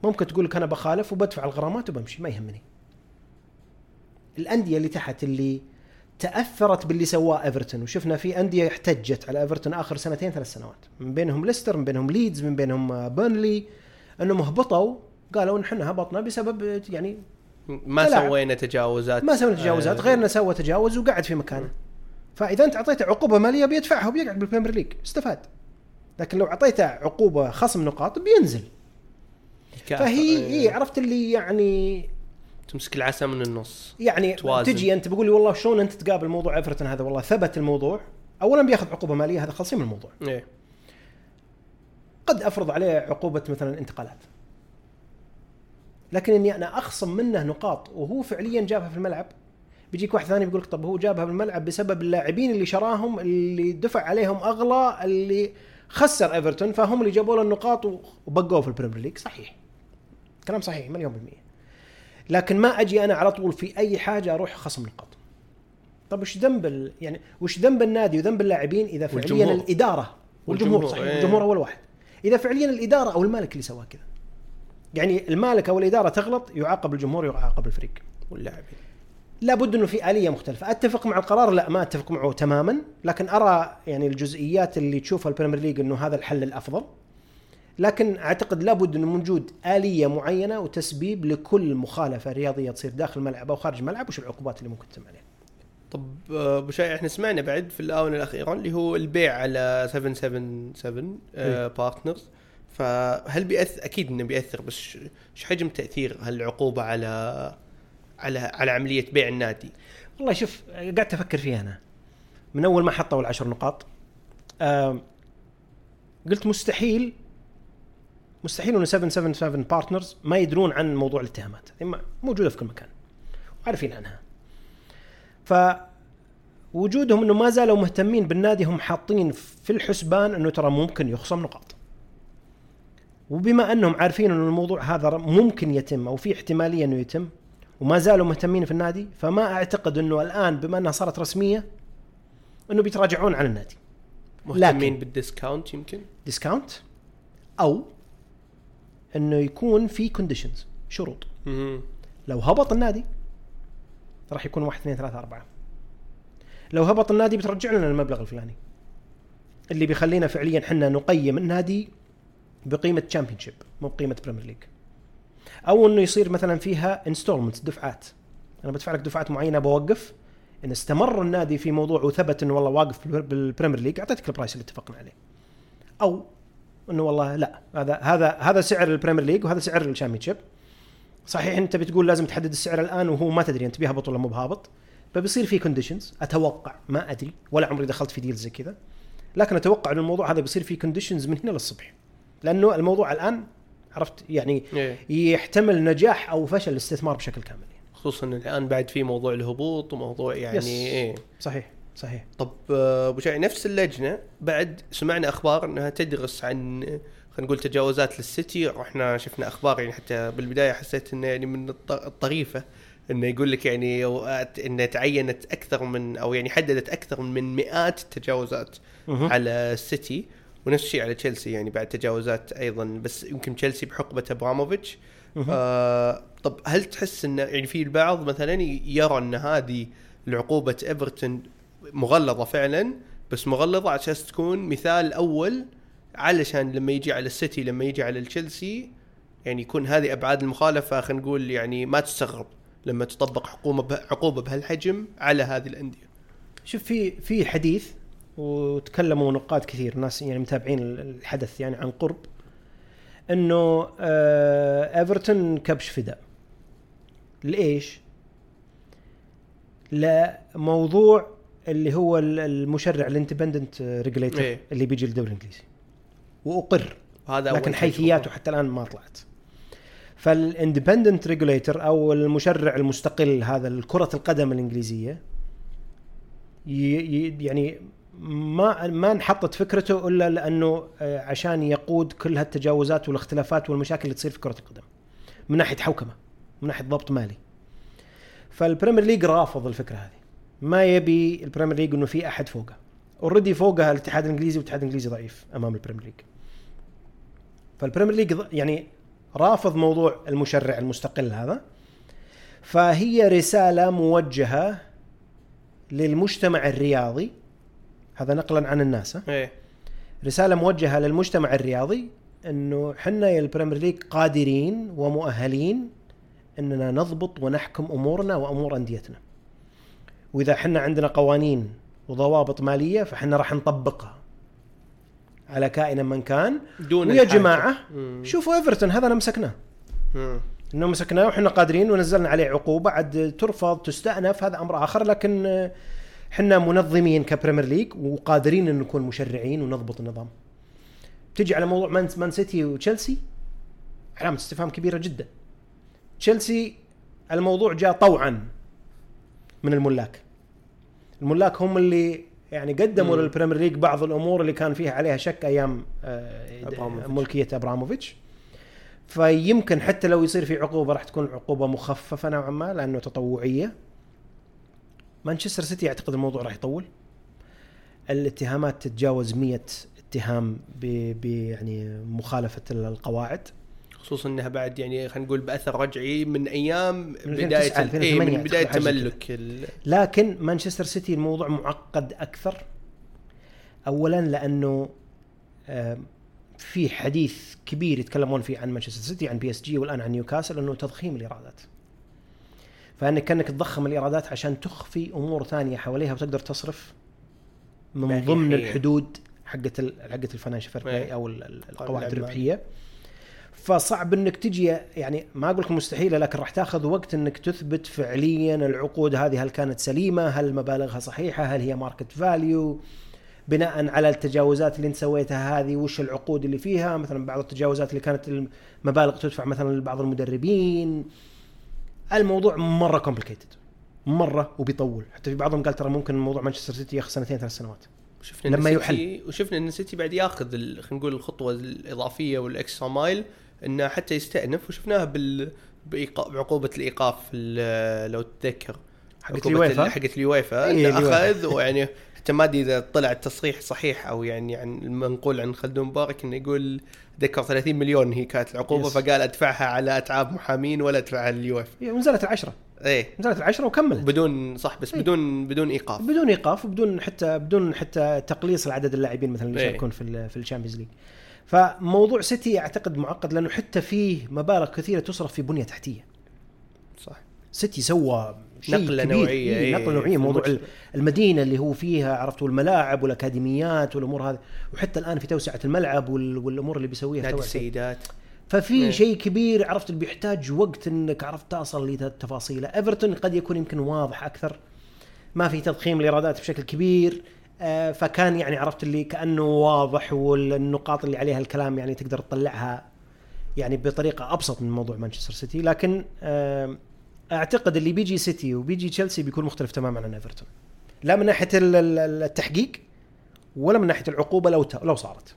ممكن تقول لك أنا بخالف وبدفع الغرامات وبمشي ما يهمني. الأندية اللي تحت اللي تأثرت باللي سواه إيفرتون وشفنا في أندية احتجت على إيفرتون آخر سنتين ثلاث سنوات من بينهم ليستر من بينهم ليدز من بينهم بيرنلي إنهم هبطوا قالوا إن إحنا هبطنا بسبب يعني ما. سوينا تجاوزات. ما سوينا تجاوزات آه، غيرنا سوى تجاوز وقعد في مكانه. فإذا أنت أعطيته عقوبة مالية بيدفعها وبيقعد بال Premier League استفاد. لكن لو أعطيته عقوبة خصم نقاط بينزل. فهي هي عرفت اللي يعني تمسك العصا من النص. يعني توازن. تجي أنت بقول لي والله شلون أنت تقابل موضوع إيفرتون هذا؟ والله ثبت الموضوع. اولا بياخذ عقوبة مالية هذا خلصين من الموضوع. إيه. قد أفرض عليه عقوبة مثلا انتقالات. لكن إني أنا أخصم منه نقاط وهو فعليا جابها في الملعب. بيجيك واحد ثاني بيقول لك طب هو جابها في الملعب بسبب اللاعبين اللي شراهم اللي دفع عليهم اغلى اللي خسر إيفرتون فهم اللي جابوا له النقاط وبقوه في ال Premier League. صحيح. كلام صحيح مليون بالمية لكن ما أجي أنا على طول في أي حاجة أروح خصم نقاط. طب وش ذنب ال... يعني وش ذنب النادي وذنب اللاعبين إذا فعليا والجمهور. الإدارة؟ والجمهور والجمهور، صحيح. إيه. الجمهور أول واحد. إذا فعليا الإدارة أو المالك اللي سواه كذا. يعني المالك أو الإدارة تغلط يعاقب الجمهور يعاقب الفريق واللاعبين. لابد إنه في آلية مختلفة. أتفق مع القرار؟ لا ما أتفق معه تماما. لكن أرى يعني الجزئيات اللي تشوفها ال Premier League إنه هذا الحل الأفضل. لكن أعتقد لابد إنه موجود آلية معينة وتسبيب لكل مخالفة رياضية تصير داخل الملعب أو خارج الملعب. وش العقوبات اللي ممكن تتم عليها؟ طب آه، أبو شاي إحنا سمعنا بعد في الآونة الأخيرة اللي هو البيع على 777 إيه. Partners فهل بيأثر أكيد إنه بيأثر بس إيش حجم تأثير هالعقوبة على على على عملية بيع النادي؟ والله شوف قعدت أفكر فيها أنا. من أول ما حطوا العشر نقاط قلت مستحيل مستحيل إنه 777 Partners ما يدرون عن موضوع الاتهامات. ما- موجودة في كل مكان. وعارفين عنها. ف وجودهم إنه ما زالوا مهتمين بالنادي هم حاطين في الحسبان إنه ترى ممكن يخصم نقاط. وبما أنهم عارفين إنه الموضوع هذا ممكن يتم أو في احتمالية إنه يتم وما زالوا مهتمين في النادي فما أعتقد إنه الآن بما إنها صارت رسمية إنه بيتراجعون عن النادي. مهتمين بال discount يمكن؟ discount أو إنه يكون في conditions شروط. مهم. لو هبط النادي راح يكون واحد اثنين ثلاثة أربعة. لو هبط النادي بترجع لنا المبلغ الفلاني. اللي بيخلينا فعليا حنا نقيم النادي بقيمة Championship مو بقيمة Premier League أو إنه يصير مثلا فيها installment دفعات. أنا بدفع لك دفعات معينة بوقف. إن استمر النادي في موضوع وثبت إنه والله واقف بالبر- بال Premier League أعطيتك ال price اللي اتفقنا عليه. أو إنه والله لا هذا هذا هذا سعر ال Premier League وهذا سعر ال Championship صحيح أنت بتقول لازم تحدد السعر الآن وهو ما تدري أنت بيهبط ولا مو بهابط. فبيصير في conditions أتوقع ما أدري ولا عمري دخلت في deal زي كذا. لكن أتوقع إن الموضوع هذا بيصير فيه conditions من هنا للصبح. لأنه الموضوع الآن عرفت يعني إيه. يحتمل نجاح أو فشل الاستثمار بشكل كامل يعني. خصوصا الآن بعد في موضوع الهبوط وموضوع يعني yes. إيه صحيح صحيح طب آه، أبو شاي نفس اللجنة بعد سمعنا أخبار إنها تدرس عن خلينا نقول تجاوزات للسيتي وإحنا شفنا أخبار يعني حتى بالبداية حسيت إنه يعني من الط- الطريفة إنه يقول لك يعني إنه تعينت أكثر من أو يعني حددت أكثر من مئات التجاوزات. على السيتي ونفس الشيء على تشيلسي يعني بعد تجاوزات أيضا بس يمكن تشيلسي بحقبة أبراموفيتش. آه طب هل تحس إن يعني في البعض مثلا يرى إن هذه العقوبه إيفرتون مغلظة فعلا بس مغلظة أساس تكون مثال أول علشان لما يجي على السيتي لما يجي على التشيلسي يعني يكون هذه أبعاد المخالفة خلينا نقول يعني ما تستغرب لما تطبق حكومة به- عقوبة بهالحجم على هذه الأندية. شوف في في حديث وتكلموا نقاد كثير ناس يعني متابعين الحدث يعني عن قرب إنه آه إيفرتون كبش فداء لإيش؟ لموضوع اللي هو ال- المشرع ال independent regulator إيه. اللي بيجي للدوري الإنجليزي وأقر هذا لكن حيثياته. حتى الآن ما طلعت فال independent regulator أو المشرع المستقل هذا لكره القدم الإنجليزية يعني ما ما انحطت فكرته إلا لأنه آه، عشان يقود كل هالتجاوزات والاختلافات والمشاكل اللي تصير في كرة القدم. من ناحية حوكمة من ناحية ضبط مالي. فال Premier League رافض الفكرة هذه. ما يبي ال Premier League إنه في أحد فوقه. already فوقها الاتحاد الإنجليزي والاتحاد الإنجليزي ضعيف أمام ال Premier League. فال Premier League يعني رافض موضوع المشرع المستقل هذا. فهي رسالة موجهة للمجتمع الرياضي هذا نقلا عن الناس؟ إيه رسالة موجهة للمجتمع الرياضي إنه حنا يا ال Premier League قادرين ومؤهلين إننا نضبط ونحكم أمورنا وأمور أنديتنا. وإذا حنا عندنا قوانين وضوابط مالية فحنا راح نطبقها على كائن من كان دون ويا الحاجة. جماعة مم. شوفوا إيفرتون هذا أنا مسكناه. إنه مسكناه وحنا قادرين ونزلنا عليه عقوبة عاد ترفض تستأنف هذا أمر آخر لكن حنا منظمين ك Premier League وقادرين إن نكون مشرعين ونضبط النظام. تجي على موضوع مان مان سيتي وتشيلسي علامة استفهام كبيرة جدا. تشيلسي الموضوع جاء طوعا من الملاك. الملاك هم اللي يعني قدموا. لل Premier League بعض الأمور اللي كان فيها عليها شك أيام آه، أبراموفيتش. ملكية ابراموفيتش. فيمكن حتى لو يصير في عقوبة راح تكون عقوبة مخففة نوعا ما لأنه تطوعية. مانشستر سيتي اعتقد الموضوع راح يطول. الاتهامات تتجاوز 100 اتهام ب ب- يعني مخالفة القواعد. خصوصا إنها بعد يعني خلينا نقول بأثر رجعي من أيام من بداية 2009 ال- إيه، 2008 من بداية تملك ال- لكن مانشستر سيتي الموضوع معقد أكثر اولا لأنه في حديث كبير يتكلمون فيه عن مانشستر سيتي عن PSG والآن عن نيوكاسل أنه تضخيم الإيرادات فأنك كأنك تضخم الإيرادات عشان تخفي أمور ثانية حواليها وتقدر تصرف من. ضمن الحدود حقت حقت financial fair أو ال- ال- القواعد. الربحية فصعب إنك تجي يعني ما أقول لك مستحيلة لكن راح تأخذ وقت إنك تثبت فعليا العقود هذه هل كانت سليمة؟ هل مبالغها صحيحة؟ هل هي market value؟ بناء على التجاوزات اللي أنت سويتها هذه وش العقود اللي فيها؟ مثلا بعض التجاوزات اللي كانت المبالغ تدفع مثلا لبعض المدربين. الموضوع مرة complicated مرة وبيطول حتى في بعضهم قال ترى ممكن موضوع مانشستر سيتي ياخذ سنتين ثلاث سنوات. وشفنا لما يحل. وشفنا إن سيتي بعد ياخذ خلينا نقول الخطوة الإضافية وال extra mile إنه حتى يستأنف وشفناها بال بعقوبة الإيقاف ال- لو تتذكر حقت اليويفا؟ ال- حقت إيه، اليويفا. أخذ ويعني حتى ما أدري إذا طلع التصريح صحيح أو يعني عن المنقول عن خلدون مبارك إنه يقول ذكر 30 مليون هي كانت العقوبة yes. فقال أدفعها على أتعاب محامين ولا أدفعها لليويفا ونزلت العشرة إيه نزلت العشرة وكملت. بدون صح بس إيه. بدون بدون إيقاف بدون إيقاف وبدون حتى بدون حتى تقليص العدد اللاعبين مثلا اللي إيه. يشاركون في ال في ال Champions League فموضوع سيتي أعتقد معقد لأنه حتى فيه مبالغ كثيرة تصرف في بنية تحتية صح سيتي سوى كبير. نوعية، إيه إيه، نقلة نوعية موضوع. المدينة اللي هو فيها عرفت والملاعب والأكاديميات والأمور هذه وحتى الآن في توسعة الملعب وال- والأمور اللي بيسويها نادي. السيدات ففي إيه. شيء كبير عرفت اللي بيحتاج وقت إنك عرفت تصل لتفاصيله ايفرتون قد يكون يمكن واضح أكثر ما في تضخيم الايرادات بشكل كبير آه، فكان يعني عرفت اللي كأنه واضح والنقاط اللي عليها الكلام يعني تقدر تطلعها يعني بطريقة أبسط من موضوع مانشستر سيتي لكن آه، أعتقد اللي بيجي سيتي وبيجي تشيلسي بيكون مختلف تماما عن إيفرتون. لا من ناحية ال- ال- التحقيق ولا من ناحية العقوبة لو لو صارت.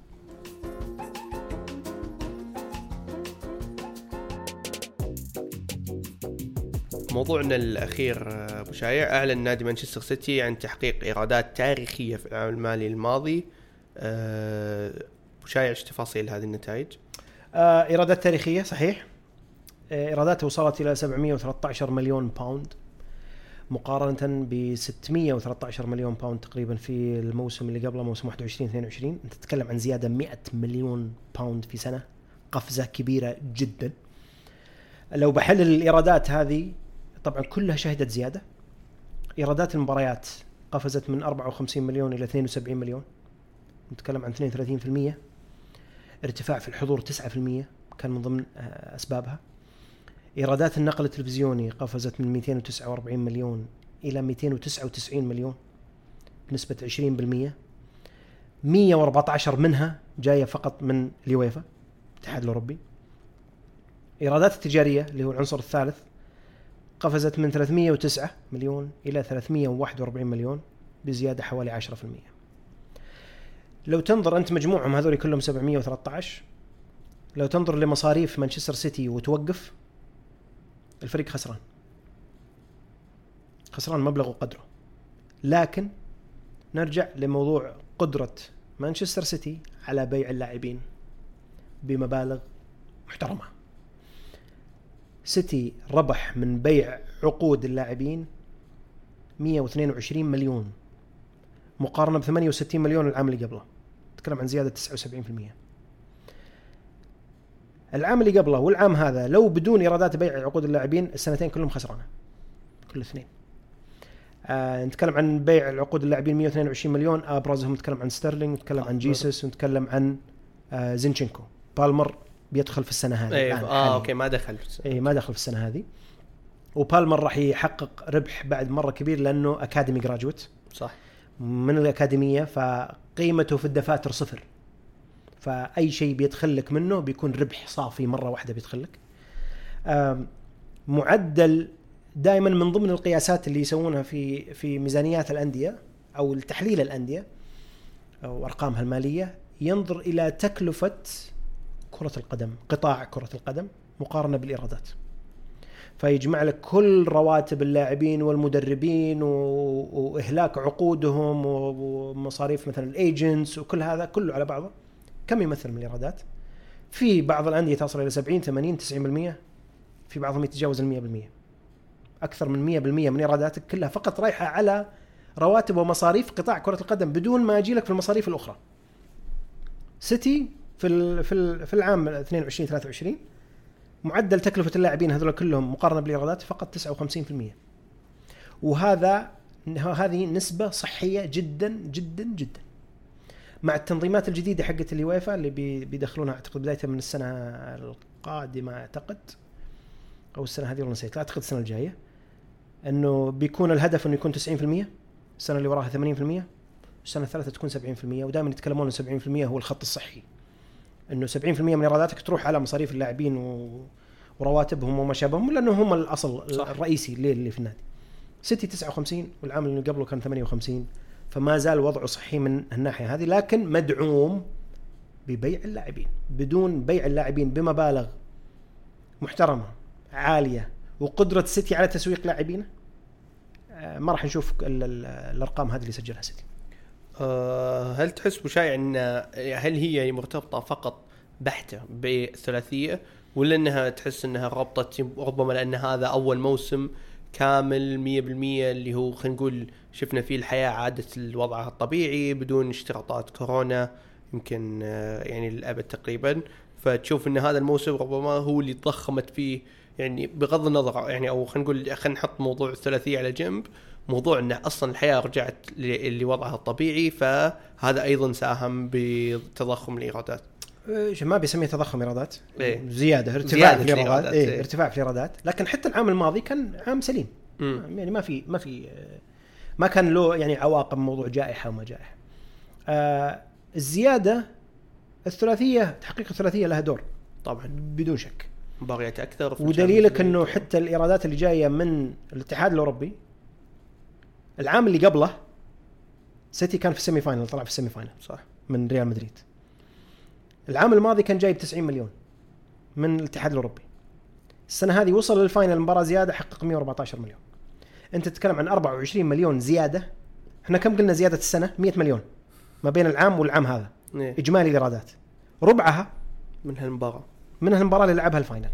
موضوعنا الأخير أبو شايع اعلن نادي مانشستر سيتي عن تحقيق إيرادات تاريخية في العام المالي الماضي. آه، أبو شايع إيش تفاصيل هذه النتائج؟ آه، إيرادات تاريخية صحيح. إيراداته وصلت إلى 713 مليون باوند مقارنة ب 613 مليون باوند تقريبا في الموسم اللي قبله موسم 21 22 أنت تتكلم عن زيادة 100 مليون باوند في سنة قفزة كبيرة جدا. لو بحلل الإيرادات هذه طبعا كلها شهدت زيادة. إيرادات المباريات قفزت من 54 مليون إلى 72 مليون. نتكلم عن 32% ارتفاع في الحضور 9% كان من ضمن آه، أسبابها. إيرادات النقل التلفزيوني قفزت من 249 مليون إلى 299 مليون بنسبة 20% 114 منها جاية فقط من اليويفا الاتحاد الأوروبي. إيرادات التجارية اللي هو العنصر الثالث قفزت من 309 مليون إلى 341 مليون بزيادة حوالي 10% لو تنظر أنت مجموعهم هذول كلهم 713 لو تنظر لمصاريف مانشستر سيتي وتوقف الفريق خسران. خسران مبلغ وقدره. لكن نرجع لموضوع قدرة مانشستر سيتي على بيع اللاعبين بمبالغ محترمة. سيتي ربح من بيع عقود اللاعبين 122 مليون مقارنة ب 68 مليون العام اللي قبله. تتكلم عن زيادة 79% العام اللي قبله والعام هذا لو بدون إيرادات بيع عقود اللاعبين السنتين كلهم خسرانة. كل اثنين. آه نتكلم عن بيع العقود اللاعبين 122 مليون. ابرزهم نتكلم عن ستيرلينج نتكلم عن جيسس ونتكلم عن آه زينشينكو. بالمر بيدخل في السنة هذه إيه الآن آه. okay ما دخل اي ما دخل في السنة هذه. وبالمر راح يحقق ربح بعد مرة كبير لأنه academy graduate صح. من الأكاديمية فقيمته في الدفاتر صفر. فأي شيء بيدخل لك منه بيكون ربح صافي مرة واحدة بيدخل لك معدل دائما من ضمن القياسات اللي يسوونها في في ميزانيات الأندية أو التحليل الأندية أو أرقامها المالية ينظر إلى تكلفة كرة القدم قطاع كرة القدم مقارنة بالإيرادات فيجمع لك كل رواتب اللاعبين والمدربين. وإهلاك عقودهم. ومصاريف مثلا الايجنتس وكل هذا كله على بعضه كم يمثل من الإيرادات؟ في بعض الأندية تصل إلى 70 80 90% في بعضهم يتجاوز ال 100% أكثر من 100% من إيراداتك كلها فقط رايحة على رواتب ومصاريف قطاع كرة القدم بدون ما أجي لك في المصاريف الأخرى. سيتي في. في. في العام 22 23 معدل تكلفة اللاعبين هذول كلهم مقارنة بالإيرادات فقط 59% وهذا هذه نسبة صحية جدا جدا جدا مع التنظيمات الجديدة حقت اليويفا اللي بي- بيدخلونها أعتقد بداية من السنة القادمة أعتقد أو السنة هذه والله نسيت أعتقد السنة الجاية إنه بيكون الهدف إنه يكون 90% السنة اللي وراها 80% السنة الثالثة تكون 70% ودائما يتكلمون إن 70% هو الخط الصحي إنه 70% من ايراداتك تروح على مصاريف اللاعبين و... ورواتبهم وما شابههم لأنه هم الأصل. صح. الرئيسي اللي, اللي في النادي. سيتي 59 والعام اللي قبله كان 58 فما زال وضعه صحي من الناحية هذه لكن مدعوم ببيع اللاعبين بدون بيع اللاعبين بمبالغ محترمة عالية وقدرة سيتي على تسويق لاعبينه آه، ما راح نشوف ال- ال- الأرقام هذه اللي سجلها سيتي. آه، هل تحس بشايع إن هل هي مرتبطة فقط بحتة بالثلاثيه ولا إنها تحس إنها ربطت ربما لأن هذا أول موسم كامل 100% اللي هو خلينا نقول شفنا فيه الحياة عادت لوضعها الطبيعي بدون اشتراطات كورونا يمكن آه، يعني للأبد تقريبا فتشوف إن هذا الموسم ربما هو اللي ضخمت فيه يعني بغض النظر يعني أو خلينا نقول خلينا نحط موضوع الثلاثية على جنب موضوع إن أصلا الحياة رجعت لوضعها الطبيعي فهذا أيضا ساهم بتضخم الإيرادات. إيش ما بيسميه تضخم إيرادات إيه. زيادة ارتفاع زيادة في الإيرادات إيه. إيه. ارتفاع في الايرادات لكن حتى العام الماضي كان عام سليم مم. يعني ما في ما في ما كان له يعني عواقب موضوع جائحة وما جائحة آه الزيادة الثلاثية تحقيق الثلاثية لها دور طبعا بدون شك مباريات أكثر ودليلك إنه. حتى الإيرادات اللي جاية من الاتحاد الأوروبي العام اللي قبله سيتي كان في ال semi-final طلع في ال semi-final صح من ريال مدريد العام الماضي كان جايب 90 مليون من الاتحاد الأوروبي. السنة هذه وصل لل final مباراة زيادة حقق 114 مليون. أنت تتكلم عن 24 مليون زيادة؟ إحنا كم قلنا زيادة السنة؟ 100 مليون ما بين العام والعام هذا. إيه. إجمالي الإيرادات. ربعها من هالمباراة. من المباراه اللي لعبها ال final.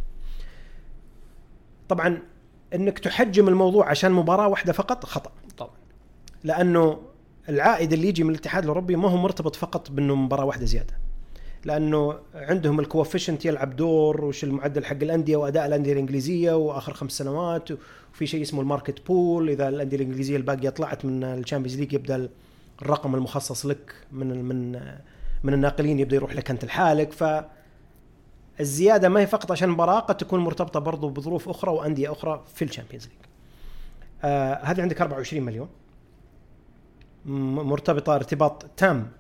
طبعا إنك تحجم الموضوع عشان مباراة واحدة فقط خطأ. طبعا. لأنه العائد اللي يجي من الاتحاد الأوروبي ما هو مرتبط فقط بأنه مباراة واحدة زيادة. لأنه عندهم ال coefficient يلعب دور وش المعدل حق الأندية وأداء الأندية الإنجليزية وآخر خمس سنوات وفي شيء اسمه ال market pool. إذا الأندية الإنجليزية الباقية طلعت من ال Champions League يبدأ الرقم المخصص لك من من من الناقلين يبدأ يروح لك أنت لحالك. ف الزياده ما هي فقط عشان المباراة قد تكون مرتبطة برضو بظروف أخرى وأندية أخرى في ال Champions League. آه هذه عندك 24 مليون. مرتبطة ارتباط تام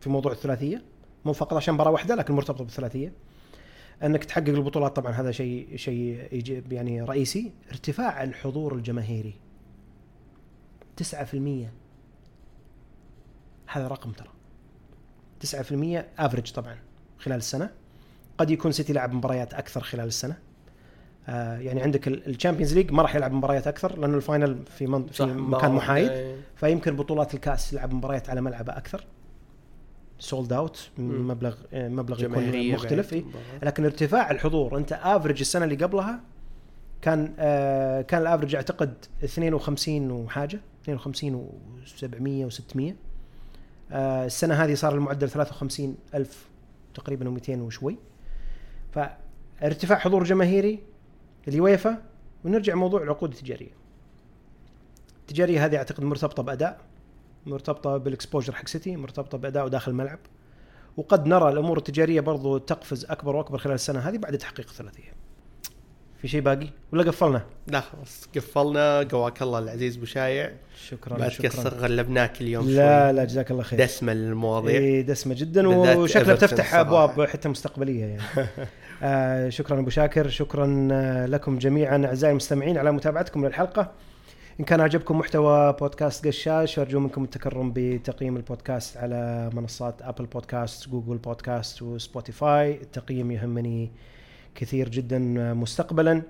في موضوع الثلاثية. مو فقط عشان مباراة واحدة لكن مرتبطة بالثلاثية. أنك تحقق البطولات طبعا هذا شيء شيء يعني رئيسي. ارتفاع الحضور الجماهيري. 9% هذا رقم ترى. 9% average طبعا خلال السنة. قد يكون سيتي لعب مباريات أكثر خلال السنة. آه يعني عندك ال Champions League ما راح يلعب مباريات أكثر لأنه ال final في, من في مكان محايد. إيه. فيمكن بطولات الكأس يلعب مباريات على ملعبه أكثر. sold out. مبلغ آه، مبلغ يكون مختلف إيه؟ المباراة. لكن ارتفاع الحضور انت average السنة اللي قبلها كان آه كان ال average أعتقد 52 وحاجة 52 و700 و600 آه السنة هذه صار المعدل 53 ألف تقريبا و200 وشوي فارتفاع حضور جماهيري اليويفا ونرجع موضوع العقود التجارية التجارية هذه أعتقد مرتبطة بأداء مرتبطة بال exposure حق سيتي مرتبطة بأداء داخل الملعب. وقد نرى الأمور التجارية برضو تقفز أكبر وأكبر خلال السنة هذه بعد تحقيق الثلاثية. في شيء باقي؟ ولا قفلنا؟ لا خلاص. قفلنا. قواك الله العزيز أبو شايع شكرا شكرا. تقصر غلبناك اليوم لا شوي. لا جزاك الله خير. دسمة للمواضيع. إيه دسمة جدا وشكلها بتفتح. أبواب حتى مستقبلية يعني. آه شكرا أبو شاكر شكرا آه، لكم جميعا أعزائي المستمعين على متابعتكم للحلقة. إن كان عجبكم محتوى بودكاست قشاش ارجو منكم التكرم بتقييم البودكاست على منصات ابل بودكاست جوجل بودكاست وسبوتيفاي التقييم يهمني كثير جدا مستقبلا.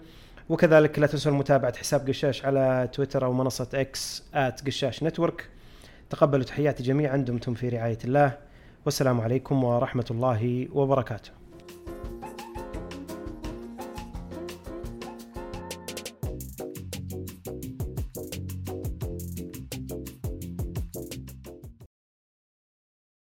وكذلك لا تنسوا متابعة حساب قشاش على تويتر أو منصة إكس قشاش نتورك. تقبلوا تحياتي جميعا دمتم في رعاية الله. والسلام عليكم ورحمة الله وبركاته.